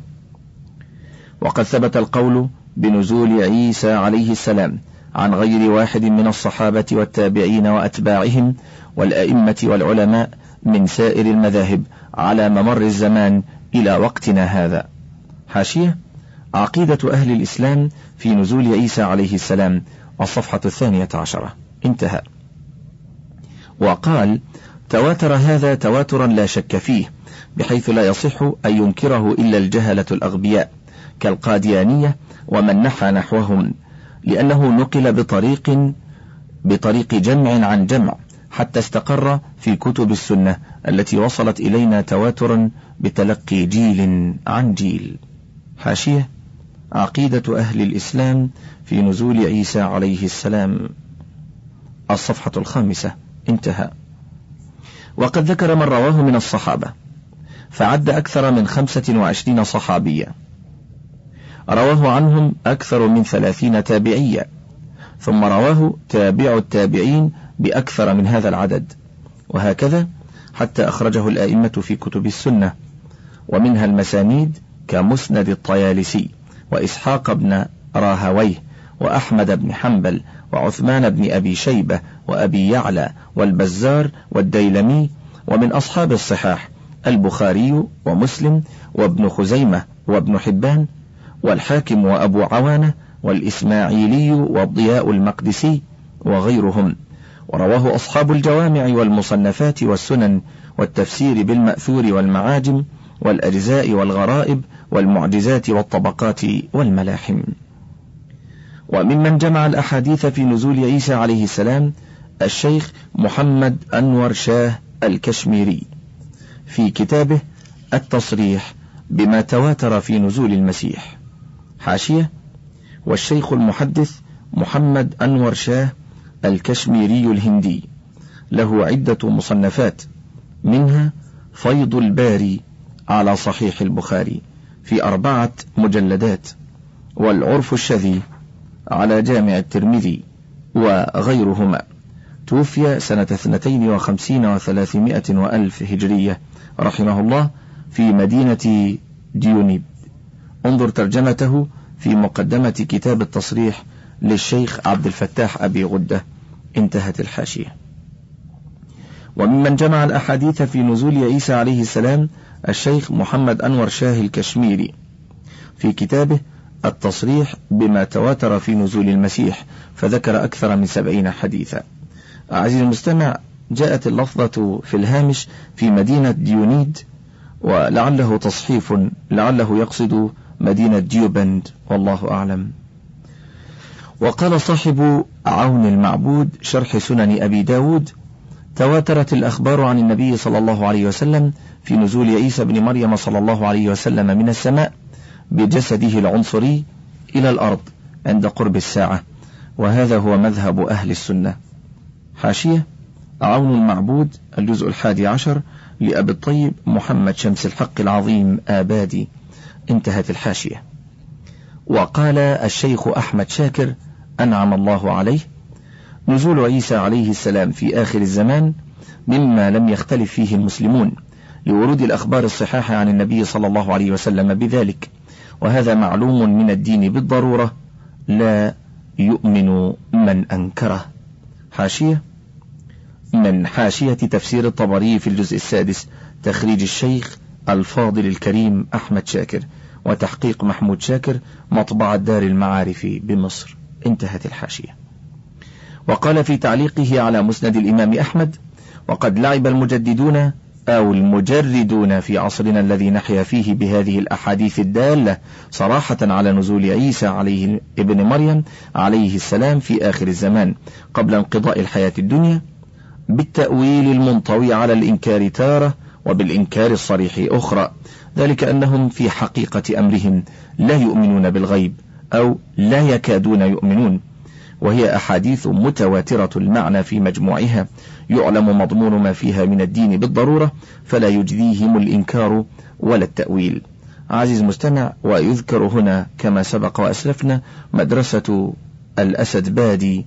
وقد ثبت القول بنزول عيسى عليه السلام عن غير واحد من الصحابة والتابعين وأتباعهم والأئمة والعلماء من سائر المذاهب على ممر الزمان إلى وقتنا هذا. حاشية عقيدة أهل الإسلام في نزول عيسى عليه السلام الصفحة الثانية عشرة. انتهى. وقال تواتر هذا تواترا لا شك فيه بحيث لا يصح أن ينكره إلا الجهلة الأغبياء كالقاديانية ومن نحى نحوهم. لأنه نقل بطريق بطريق جمع عن جمع حتى استقر في كتب السنة التي وصلت إلينا تواترا بتلقي جيل عن جيل. حاشية عقيدة أهل الإسلام في نزول عيسى عليه السلام. الصفحة الخامسة انتهى. وقد ذكر من رواه من الصحابة فعد أكثر من خمسة وعشرين صحابيا رواه عنهم أكثر من ثلاثين تابعيا ثم رواه تابع التابعين بأكثر من هذا العدد. وهكذا حتى أخرجه الآئمة في كتب السنة ومنها المسانيد كمسند الطيالسي وإسحاق بن راهويه وأحمد بن حنبل وعثمان بن أبي شيبة وأبي يعلى والبزار والديلمي ومن أصحاب الصحاح البخاري ومسلم وابن خزيمة وابن حبان والحاكم وأبو عوانة والإسماعيلي والضياء المقدسي وغيرهم. ورواه أصحاب الجوامع والمصنفات والسنن والتفسير بالمأثور والمعاجم والأجزاء والغرائب والمعجزات والطبقات والملاحم. وممن جمع الأحاديث في نزول عيسى عليه السلام الشيخ محمد أنور شاه الكشميري. في كتابه التصريح بما تواتر في نزول المسيح. حاشية والشيخ المحدث محمد أنور شاه الكشميري الهندي. له عدة مصنفات منها فيض الباري على صحيح البخاري في أربعة مجلدات والعرف الشذي على جامع الترمذي وغيرهما. توفي سنة اثنتين وخمسين وثلاثمائة وألف هجرية رحمه الله في مدينة ديونيب. انظر ترجمته في مقدمة كتاب التصريح للشيخ عبد الفتاح أبي غدة انتهت الحاشية. وممن جمع الأحاديث في نزول عيسى عليه السلام الشيخ محمد أنور شاه الكشميري في كتابه التصريح بما تواتر في نزول المسيح فذكر أكثر من سبعين حديثا. عزيزي المستمع جاءت اللفظة في الهامش في مدينة ديونيد ولعله تصحيف لعله يقصد مدينة ديوبند والله أعلم. وقال صاحب عون المعبود شرح سنن أبي داود تواترت الأخبار عن النبي صلى الله عليه وسلم في نزول عيسى بن مريم صلى الله عليه وسلم من السماء بجسده العنصري إلى الأرض عند قرب الساعة. وهذا هو مذهب أهل السنة. حاشية عون المعبود الجزء الحادي عشر لأبي الطيب محمد شمس الحق العظيم آبادي. انتهت الحاشية. وقال الشيخ أحمد شاكر أنعم الله عليه. نزول عيسى عليه السلام في آخر الزمان مما لم يختلف فيه المسلمون لورود الأخبار الصحاحة عن النبي صلى الله عليه وسلم بذلك. وهذا معلوم من الدين بالضرورة لا يؤمن من أنكره. حاشية من حاشية تفسير الطبري في الجزء السادس تخريج الشيخ الفاضل الكريم أحمد شاكر. وتحقيق محمود شاكر مطبعة دار المعارف بمصر. انتهت الحاشية. وقال في تعليقه على مسند الإمام أحمد وقد لعب المجددون أو المجردون في عصرنا الذي نحيا فيه بهذه الأحاديث الدالة صراحة على نزول عيسى عليه ابن مريم عليه السلام في آخر الزمان قبل انقضاء الحياة الدنيا بالتأويل المنطوي على الإنكار تارة وبالإنكار الصريح أخرى ذلك أنهم في حقيقة أمرهم لا يؤمنون بالغيب أو لا يكادون يؤمنون. وهي أحاديث متواترة المعنى في مجموعها. يعلم مضمون ما فيها من الدين بالضرورة فلا يجديهم الإنكار ولا التأويل. عزيز مستمع ويذكر هنا كما سبق وأسلفنا مدرسة الأسد بادي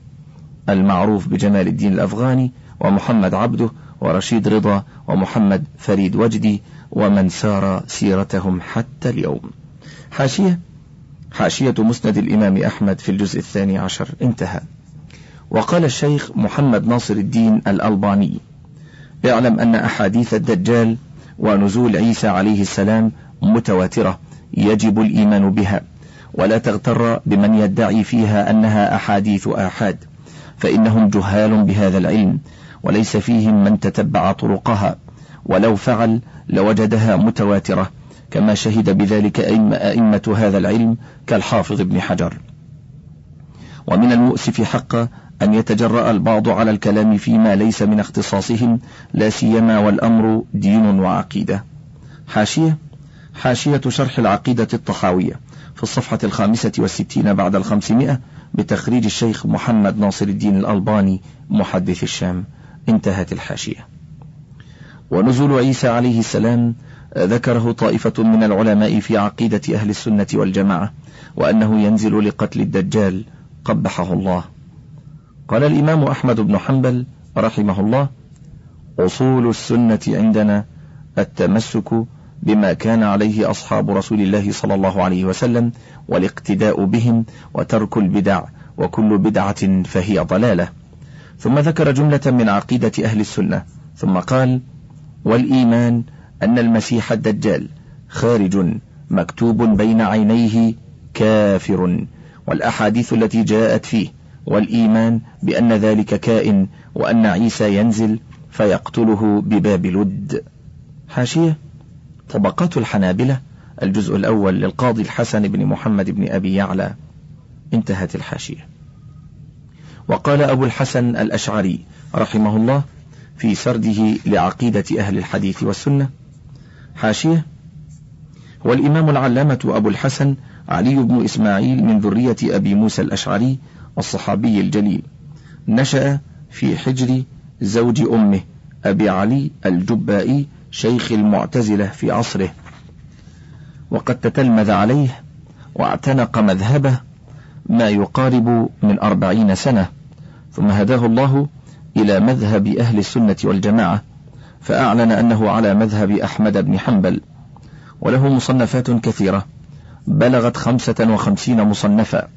المعروف بجمال الدين الأفغاني ومحمد عبده ورشيد رضا ومحمد فريد وجدي ومن سار سيرتهم حتى اليوم. حاشية حاشية مسند الإمام أحمد في الجزء الثاني عشر. انتهى. وقال الشيخ محمد ناصر الدين الألباني اعلم أن أحاديث الدجال ونزول عيسى عليه السلام متواترة يجب الإيمان بها ولا تغتر بمن يدعي فيها أنها أحاديث آحاد فإنهم جهال بهذا العلم وليس فيهم من تتبع طرقها. ولو فعل لوجدها متواترة كما شهد بذلك أئمة هذا العلم كالحافظ ابن حجر. ومن المؤسف حقا أن يتجرأ البعض على الكلام فيما ليس من اختصاصهم لا سيما والأمر دين وعقيدة. حاشية. حاشية شرح العقيدة الطحاوية في الصفحة الخامسة والستين بعد الخمسمائة بتخريج الشيخ محمد ناصر الدين الألباني محدث الشام. انتهت الحاشية. ونزول عيسى عليه السلام ذكره طائفة من العلماء في عقيدة أهل السنة والجماعة وأنه ينزل لقتل الدجال قبحه الله. قال الإمام أحمد بن حنبل رحمه الله أصول السنة عندنا التمسك بما كان عليه أصحاب رسول الله صلى الله عليه وسلم والاقتداء بهم وترك البدع وكل بدعة فهي ضلالة. ثم ذكر جملة من عقيدة أهل السنة ثم قال والإيمان أن المسيح الدجال خارج مكتوب بين عينيه كافر والأحاديث التي جاءت فيه والإيمان بأن ذلك كائن وأن عيسى ينزل فيقتله بباب لد. حاشية طبقات الحنابلة الجزء الأول للقاضي الحسن بن محمد بن أبي يعلى. انتهت الحاشية. وقال أبو الحسن الأشعري رحمه الله في سرده لعقيدة أهل الحديث والسنة. حاشية. والإمام العلامة أبو الحسن علي بن إسماعيل من ذرية أبي موسى الأشعري الصحابي الجليل. نشأ في حجر زوج أمه أبي علي الجبائي شيخ المعتزلة في عصره. وقد تتلمذ عليه واعتنق مذهبه ما يقارب من أربعين سنة. ثم هداه الله إلى مذهب أهل السنة والجماعة فأعلن أنه على مذهب أحمد بن حنبل وله مصنفات كثيرة بلغت خمسة وخمسين مصنفا.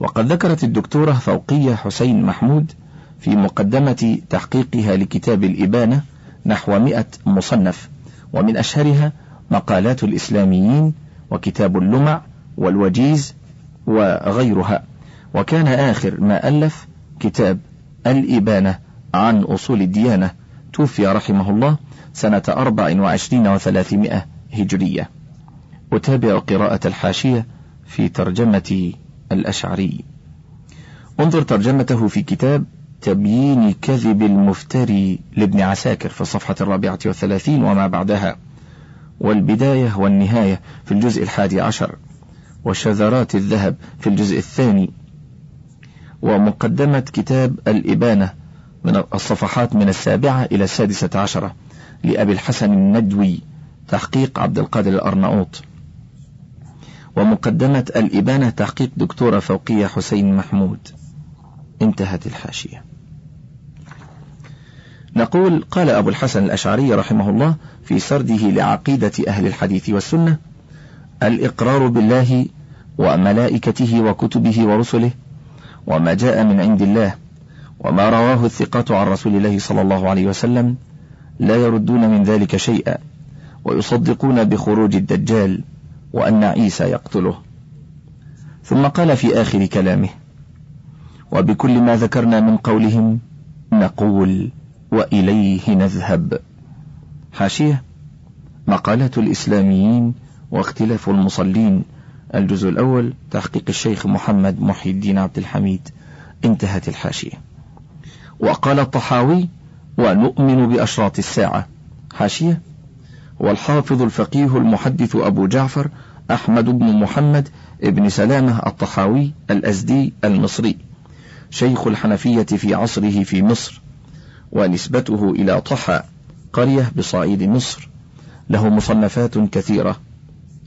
وقد ذكرت الدكتورة فوقية حسين محمود في مقدمة تحقيقها لكتاب الإبانة نحو مئة مصنف ومن أشهرها مقالات الإسلاميين وكتاب اللمع والوجيز وغيرها. وكان آخر ما ألف كتاب الإبانة عن أصول الديانة توفي رحمه الله سنة أربع وعشرين وثلاثمائة هجرية. أتابع قراءة الحاشية في ترجمة الأشعري. انظر ترجمته في كتاب تبيين كذب المفتري لابن عساكر في الصفحة الرابعة والثلاثين وما بعدها والبداية والنهاية في الجزء الحادي عشر وشذرات الذهب في الجزء الثاني ومقدمة كتاب الإبانة من الصفحات من السابعة إلى السادسة عشرة لأبي الحسن الندوي تحقيق عبد القادر الأرناؤوط. ومقدمة الإبانة تحقيق دكتورة فوقية حسين محمود. انتهت الحاشية. نقول قال أبو الحسن الأشعري رحمه الله في سرده لعقيدة أهل الحديث والسنة الإقرار بالله وملائكته وكتبه ورسله وما جاء من عند الله وما رواه الثقات عن رسول الله صلى الله عليه وسلم لا يردون من ذلك شيئا ويصدقون بخروج الدجال وأن عيسى يقتله. ثم قال في آخر كلامه وبكل ما ذكرنا من قولهم نقول وإليه نذهب. حاشية مقالات الإسلاميين واختلاف المصلين. الجزء الأول تحقيق الشيخ محمد محي الدين عبد الحميد انتهت الحاشية. وقال الطحاوي ونؤمن بأشراط الساعة. حاشية. والحافظ الفقيه المحدث أبو جعفر أحمد بن محمد ابن سلامة الطحاوي الأزدي المصري شيخ الحنفية في عصره في مصر ونسبته إلى طحا قرية بصعيد مصر له مصنفات كثيرة.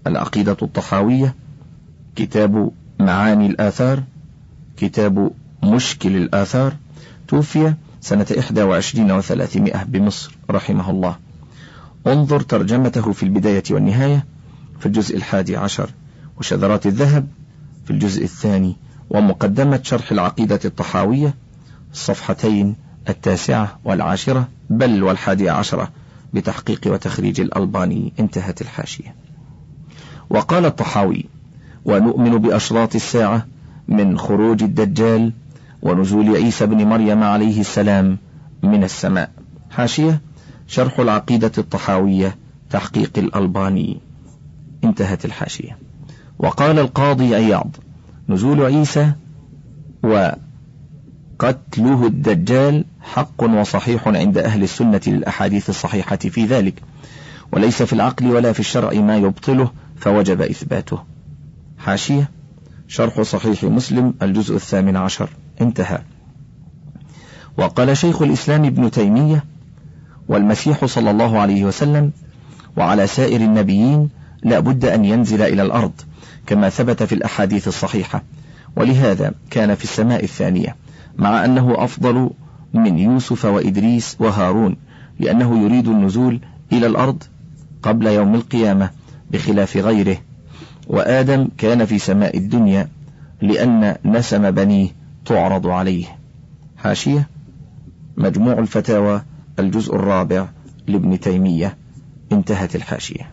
العقيدة الطحاوية كتاب معاني الآثار كتاب مشكل الآثار توفي سنة إحدى وعشرين وثلاثمائة بمصر رحمه الله. انظر ترجمته في البداية والنهاية في الجزء الحادي عشر وشذرات الذهب في الجزء الثاني ومقدمة شرح العقيدة الطحاوية الصفحتين التاسعة والعاشرة بل والحادية عشرة بتحقيق وتخريج الألباني انتهت الحاشية. وقال الطحاوي ونؤمن بأشراط الساعة من خروج الدجال ونزول عيسى بن مريم عليه السلام من السماء. حاشية شرح العقيدة الطحاوية تحقيق الألباني. انتهت الحاشية. وقال القاضي عياض نزول عيسى وقتله الدجال حق وصحيح عند أهل السنة للأحاديث الصحيحة في ذلك. وليس في العقل ولا في الشرع ما يبطله فوجب إثباته. حاشية شرح صحيح مسلم الجزء الثامن عشر. انتهى. وقال شيخ الإسلام ابن تيمية والمسيح صلى الله عليه وسلم وعلى سائر النبيين لا بد أن ينزل إلى الأرض كما ثبت في الأحاديث الصحيحة. ولهذا كان في السماء الثانية مع أنه أفضل من يوسف وإدريس وهارون لأنه يريد النزول إلى الأرض قبل يوم القيامة بخلاف غيره. وآدم كان في سماء الدنيا لأن نسم بنيه تعرض عليه. حاشية مجموع الفتاوى الجزء الرابع لابن تيمية. انتهت الحاشية.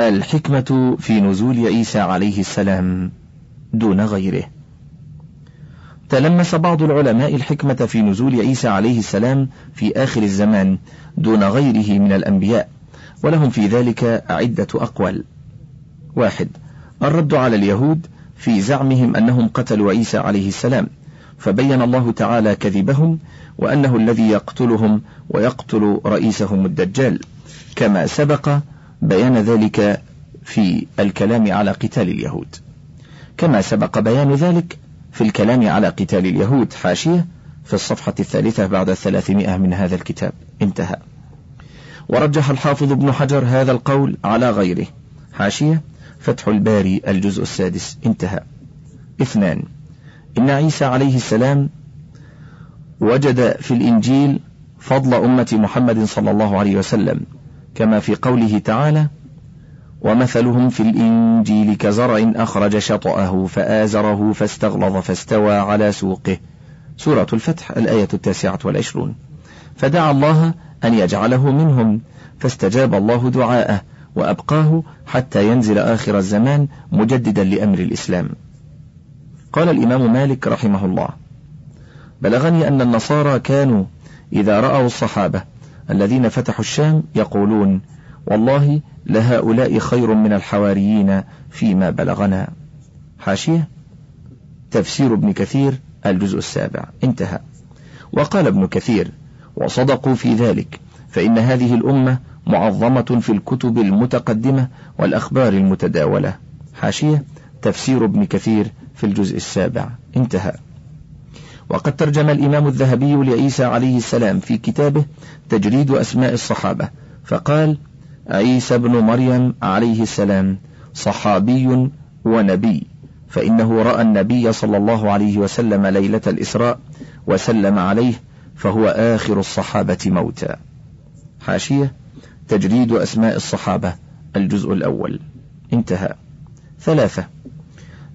الحكمة في نزول عيسى عليه السلام دون غيره. تلمس بعض العلماء الحكمة في نزول عيسى عليه السلام في آخر الزمان دون غيره من الأنبياء ولهم في ذلك عدة أقوال. واحد. الرد على اليهود في زعمهم أنهم قتلوا عيسى عليه السلام فبين الله تعالى كذبهم وأنه الذي يقتلهم ويقتل رئيسهم الدجال. كما سبق بيان ذلك في الكلام على قتال اليهود. كما سبق بيان ذلك في الكلام على قتال اليهود حاشية في الصفحة الثالثة بعد الثلاثمائة من هذا الكتاب. انتهى. ورجح الحافظ ابن حجر هذا القول على غيره. حاشية فتح الباري الجزء السادس. انتهى. اثنان. إن عيسى عليه السلام وجد في الإنجيل فضل أمة محمد صلى الله عليه وسلم كما في قوله تعالى ومثلهم في الإنجيل كزرع أخرج شطأه فآزره فاستغلظ فاستوى على سوقه. سورة الفتح الآية التاسعة والعشرون. فدعا الله أن يجعله منهم فاستجاب الله دعاءه. وأبقاه حتى ينزل آخر الزمان مجددا لأمر الإسلام. قال الإمام مالك رحمه الله بلغني أن النصارى كانوا إذا رأوا الصحابة الذين فتحوا الشام يقولون والله لهؤلاء خير من الحواريين فيما بلغنا. حاشية تفسير ابن كثير الجزء السابع. انتهى. وقال ابن كثير وصدقوا في ذلك فإن هذه الأمة معظمة في الكتب المتقدمة والأخبار المتداولة. حاشية تفسير ابن كثير في الجزء السابع. انتهى. وقد ترجم الإمام الذهبي لعيسى عليه السلام في كتابه تجريد أسماء الصحابة فقال عيسى بن مريم عليه السلام صحابي ونبي فإنه رأى النبي صلى الله عليه وسلم ليلة الإسراء وسلم عليه فهو آخر الصحابة موتا حاشية تجريد أسماء الصحابة الجزء الأول. انتهى. ثلاثة.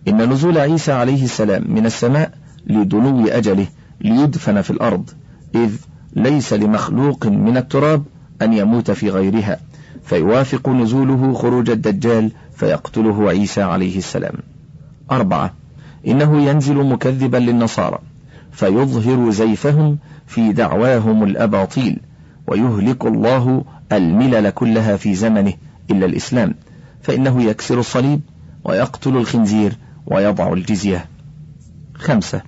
إن نزول عيسى عليه السلام من السماء لدنو أجله ليدفن في الأرض إذ ليس لمخلوق من التراب أن يموت في غيرها فيوافق نزوله خروج الدجال فيقتله عيسى عليه السلام. أربعة. إنه ينزل مكذبا للنصارى فيظهر زيفهم في دعواهم الأباطيل ويهلك الله الملل كلها في زمنه إلا الإسلام فإنه يكسر الصليب ويقتل الخنزير ويضع الجزية. خمسة.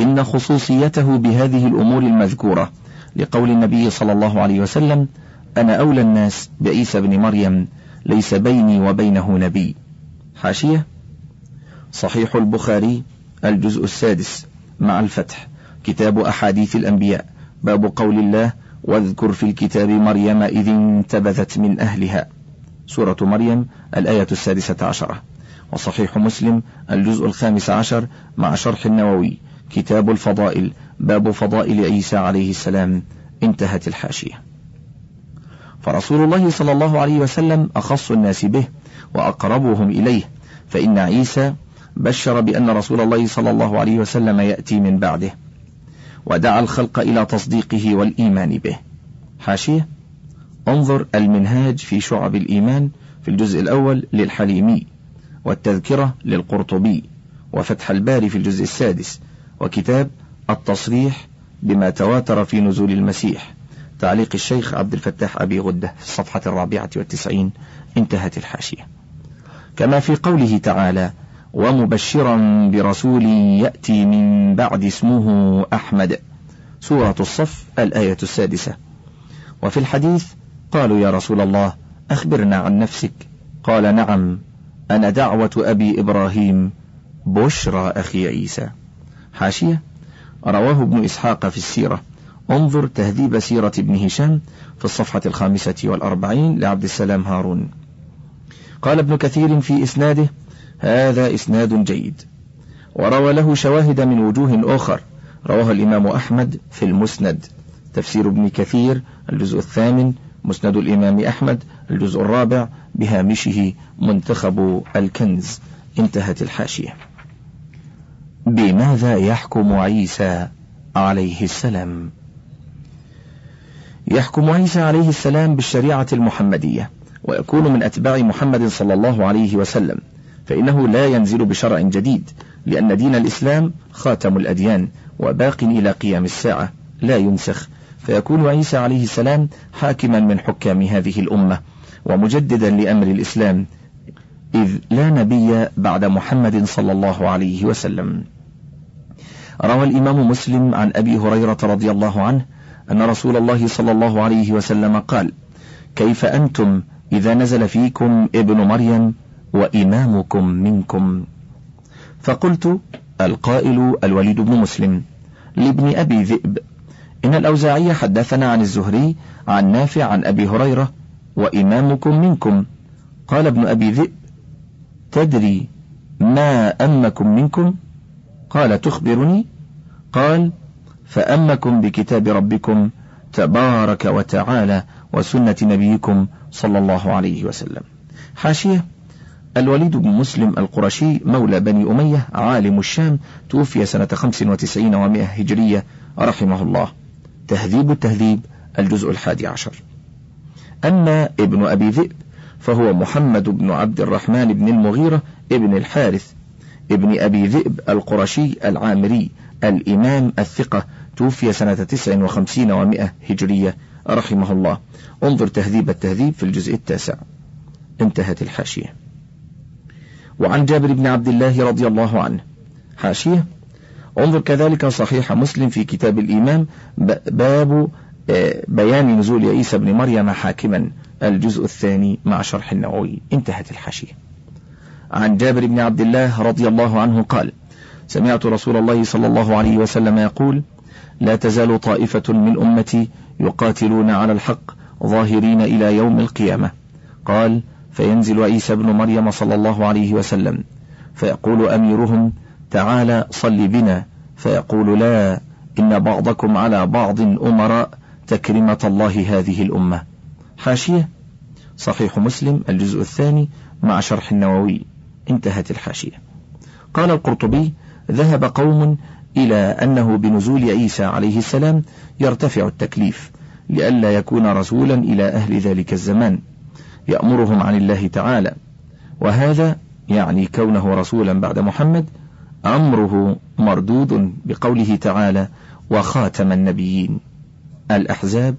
إن خصوصيته بهذه الأمور المذكورة لقول النبي صلى الله عليه وسلم أنا أولى الناس بعيسى بن مريم ليس بيني وبينه نبي. حاشية. صحيح البخاري الجزء السادس مع الفتح كتاب أحاديث الأنبياء. باب قول الله واذكر في الكتاب مريم إذ انتبذت من أهلها. سورة مريم الآية السادسة عشرة. وصحيح مسلم الجزء الخامس عشر مع شرح النووي كتاب الفضائل باب فضائل عيسى عليه السلام انتهت الحاشية. فرسول الله صلى الله عليه وسلم أخص الناس به وأقربهم إليه فإن عيسى بشر بأن رسول الله صلى الله عليه وسلم يأتي من بعده. ودعا الخلق إلى تصديقه والإيمان به. حاشية. انظر المنهاج في شعب الإيمان في الجزء الأول للحليمي والتذكرة للقرطبي وفتح الباري في الجزء السادس وكتاب التصريح بما تواتر في نزول المسيح. تعليق الشيخ عبد الفتاح أبي غدة في الصفحة الرابعة والتسعين. انتهت الحاشية. كما في قوله تعالى ومبشرا برسول يأتي من بعد اسمه أحمد. سورة الصف الآية السادسة. وفي الحديث قالوا يا رسول الله أخبرنا عن نفسك. قال نعم أنا دعوة أبي إبراهيم. بشرى أخي عيسى. حاشية. رواه ابن إسحاق في السيرة. انظر تهذيب سيرة ابن هشام في الصفحة الخامسة والأربعين لعبد السلام هارون. قال ابن كثير في إسناده هذا إسناد جيد. وروى له شواهد من وجوه أخر. رواه الإمام أحمد في المسند. تفسير ابن كثير الجزء الثامن مسند الإمام أحمد الجزء الرابع بهامشه منتخب الكنز. انتهت الحاشية. بماذا يحكم عيسى عليه السلام؟ يحكم عيسى عليه السلام بالشريعة المحمدية ويكون من أتباع محمد صلى الله عليه وسلم. فإنه لا ينزل بشرع جديد لأن دين الإسلام خاتم الأديان وباق إلى قيام الساعة لا ينسخ. فيكون عيسى عليه السلام حاكما من حكام هذه الأمة ومجددا لأمر الإسلام إذ لا نبي بعد محمد صلى الله عليه وسلم. روى الإمام مسلم عن أبي هريرة رضي الله عنه أن رسول الله صلى الله عليه وسلم قال كيف أنتم إذا نزل فيكم ابن مريم وإمامكم منكم. فقلت القائل الوليد بن مسلم لابن أبي ذئب إن الأوزاعي حدثنا عن الزهري عن نافع عن أبي هريرة وإمامكم منكم. قال ابن أبي ذئب تدري ما أمكم منكم؟ قال تخبرني؟ قال فأمكم بكتاب ربكم تبارك وتعالى وسنة نبيكم صلى الله عليه وسلم. حاشية. الوليد بن مسلم القرشي مولى بني أمية عالم الشام توفي سنة 95 ومائة هجرية رحمه الله. تهذيب التهذيب الجزء الحادي عشر. أما ابن أبي ذئب فهو محمد بن عبد الرحمن بن المغيرة ابن الحارث. ابن أبي ذئب القرشي العامري الإمام الثقة توفي سنة تسع وخمسين ومائة هجرية رحمه الله. انظر تهذيب التهذيب في الجزء التاسع. انتهت الحاشية. وعن جابر بن عبد الله رضي الله عنه. حاشية. انظر كذلك صحيح مسلم في كتاب الإمام باب آه، بيان نزول عيسى بن مريم حاكما الجزء الثاني مع شرح النووي. انتهت الحاشية. عن جابر بن عبد الله رضي الله عنه قال سمعت رسول الله صلى الله عليه وسلم يقول لا تزال طائفة من أمتي يقاتلون على الحق ظاهرين إلى يوم القيامة. قال فينزل عيسى بن مريم صلى الله عليه وسلم فيقول أميرهم تعالى صل بنا. فيقول لا إن بعضكم على بعض أمراء تكرمة الله هذه الأمة. حاشية صحيح مسلم الجزء الثاني مع شرح النووي. انتهت الحاشية. قال القرطبي ذهب قوم إلى أنه بنزول عيسى عليه السلام يرتفع التكليف لئلا يكون رسولا إلى أهل ذلك الزمان. يأمرهم عن الله تعالى. وهذا يعني كونه رسولا بعد محمد أمره مردود بقوله تعالى وخاتم النبيين. الأحزاب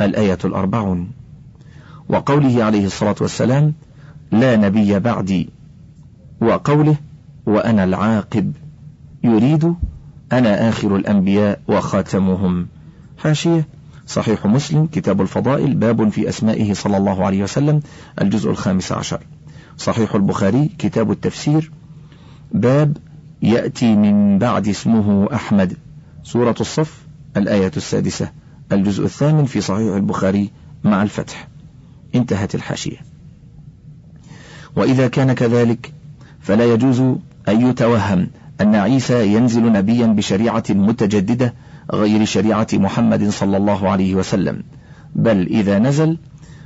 الآية الأربعون. وقوله عليه الصلاة والسلام لا نبي بعدي. وقوله وأنا العاقب. يريد أنا آخر الأنبياء وخاتمهم. حاشية صحيح مسلم كتاب الفضائل باب في أسمائه صلى الله عليه وسلم الجزء الخامس عشر. صحيح البخاري كتاب التفسير باب يأتي من بعد اسمه أحمد. سورة الصف الآية السادسة. الجزء الثامن في صحيح البخاري مع الفتح. انتهت الحاشية. وإذا كان كذلك فلا يجوز أن يتوهم أن عيسى ينزل نبيا بشريعة متجددة غير شريعة محمد صلى الله عليه وسلم. بل إذا نزل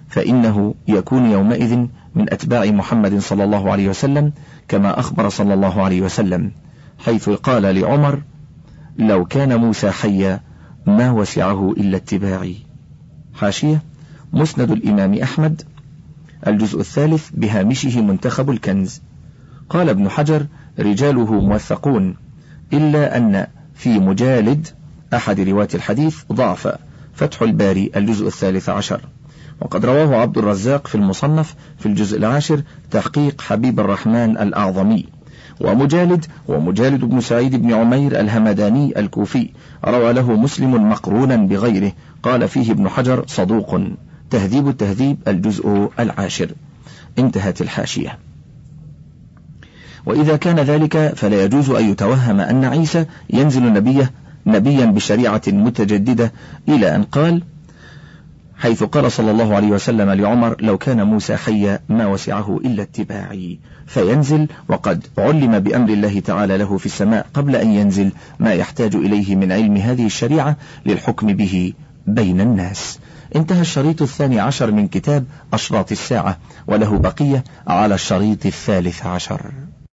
فإنه يكون يومئذ من أتباع محمد صلى الله عليه وسلم كما أخبر صلى الله عليه وسلم حيث قال لعمر لو كان موسى حيا ما وسعه إلا اتباعي. حاشية مسند الإمام أحمد الجزء الثالث بهامشه منتخب الكنز. قال ابن حجر رجاله موثقون إلا أن في مجالد أحد رواة الحديث ضعف. فتح الباري الجزء الثالث عشر. وقد رواه عبد الرزاق في المصنف في الجزء العاشر تحقيق حبيب الرحمن الأعظمي. ومجالد ومجالد بن سعيد بن عمير الهمداني الكوفي. روى له مسلم مقرونا بغيره. قال فيه ابن حجر صدوق. تهذيب التهذيب الجزء العاشر. انتهت الحاشية. وإذا كان ذلك فلا يجوز أن يتوهم أن عيسى ينزل نبيه نبيا بشريعة متجددة إلى أن قال حيث قال صلى الله عليه وسلم لعمر لو كان موسى حيا ما وسعه إلا اتباعي فينزل وقد علم بأمر الله تعالى له في السماء قبل أن ينزل ما يحتاج إليه من علم هذه الشريعة للحكم به بين الناس انتهى الشريط الثاني عشر من كتاب أشراط الساعة وله بقية على الشريط الثالث عشر.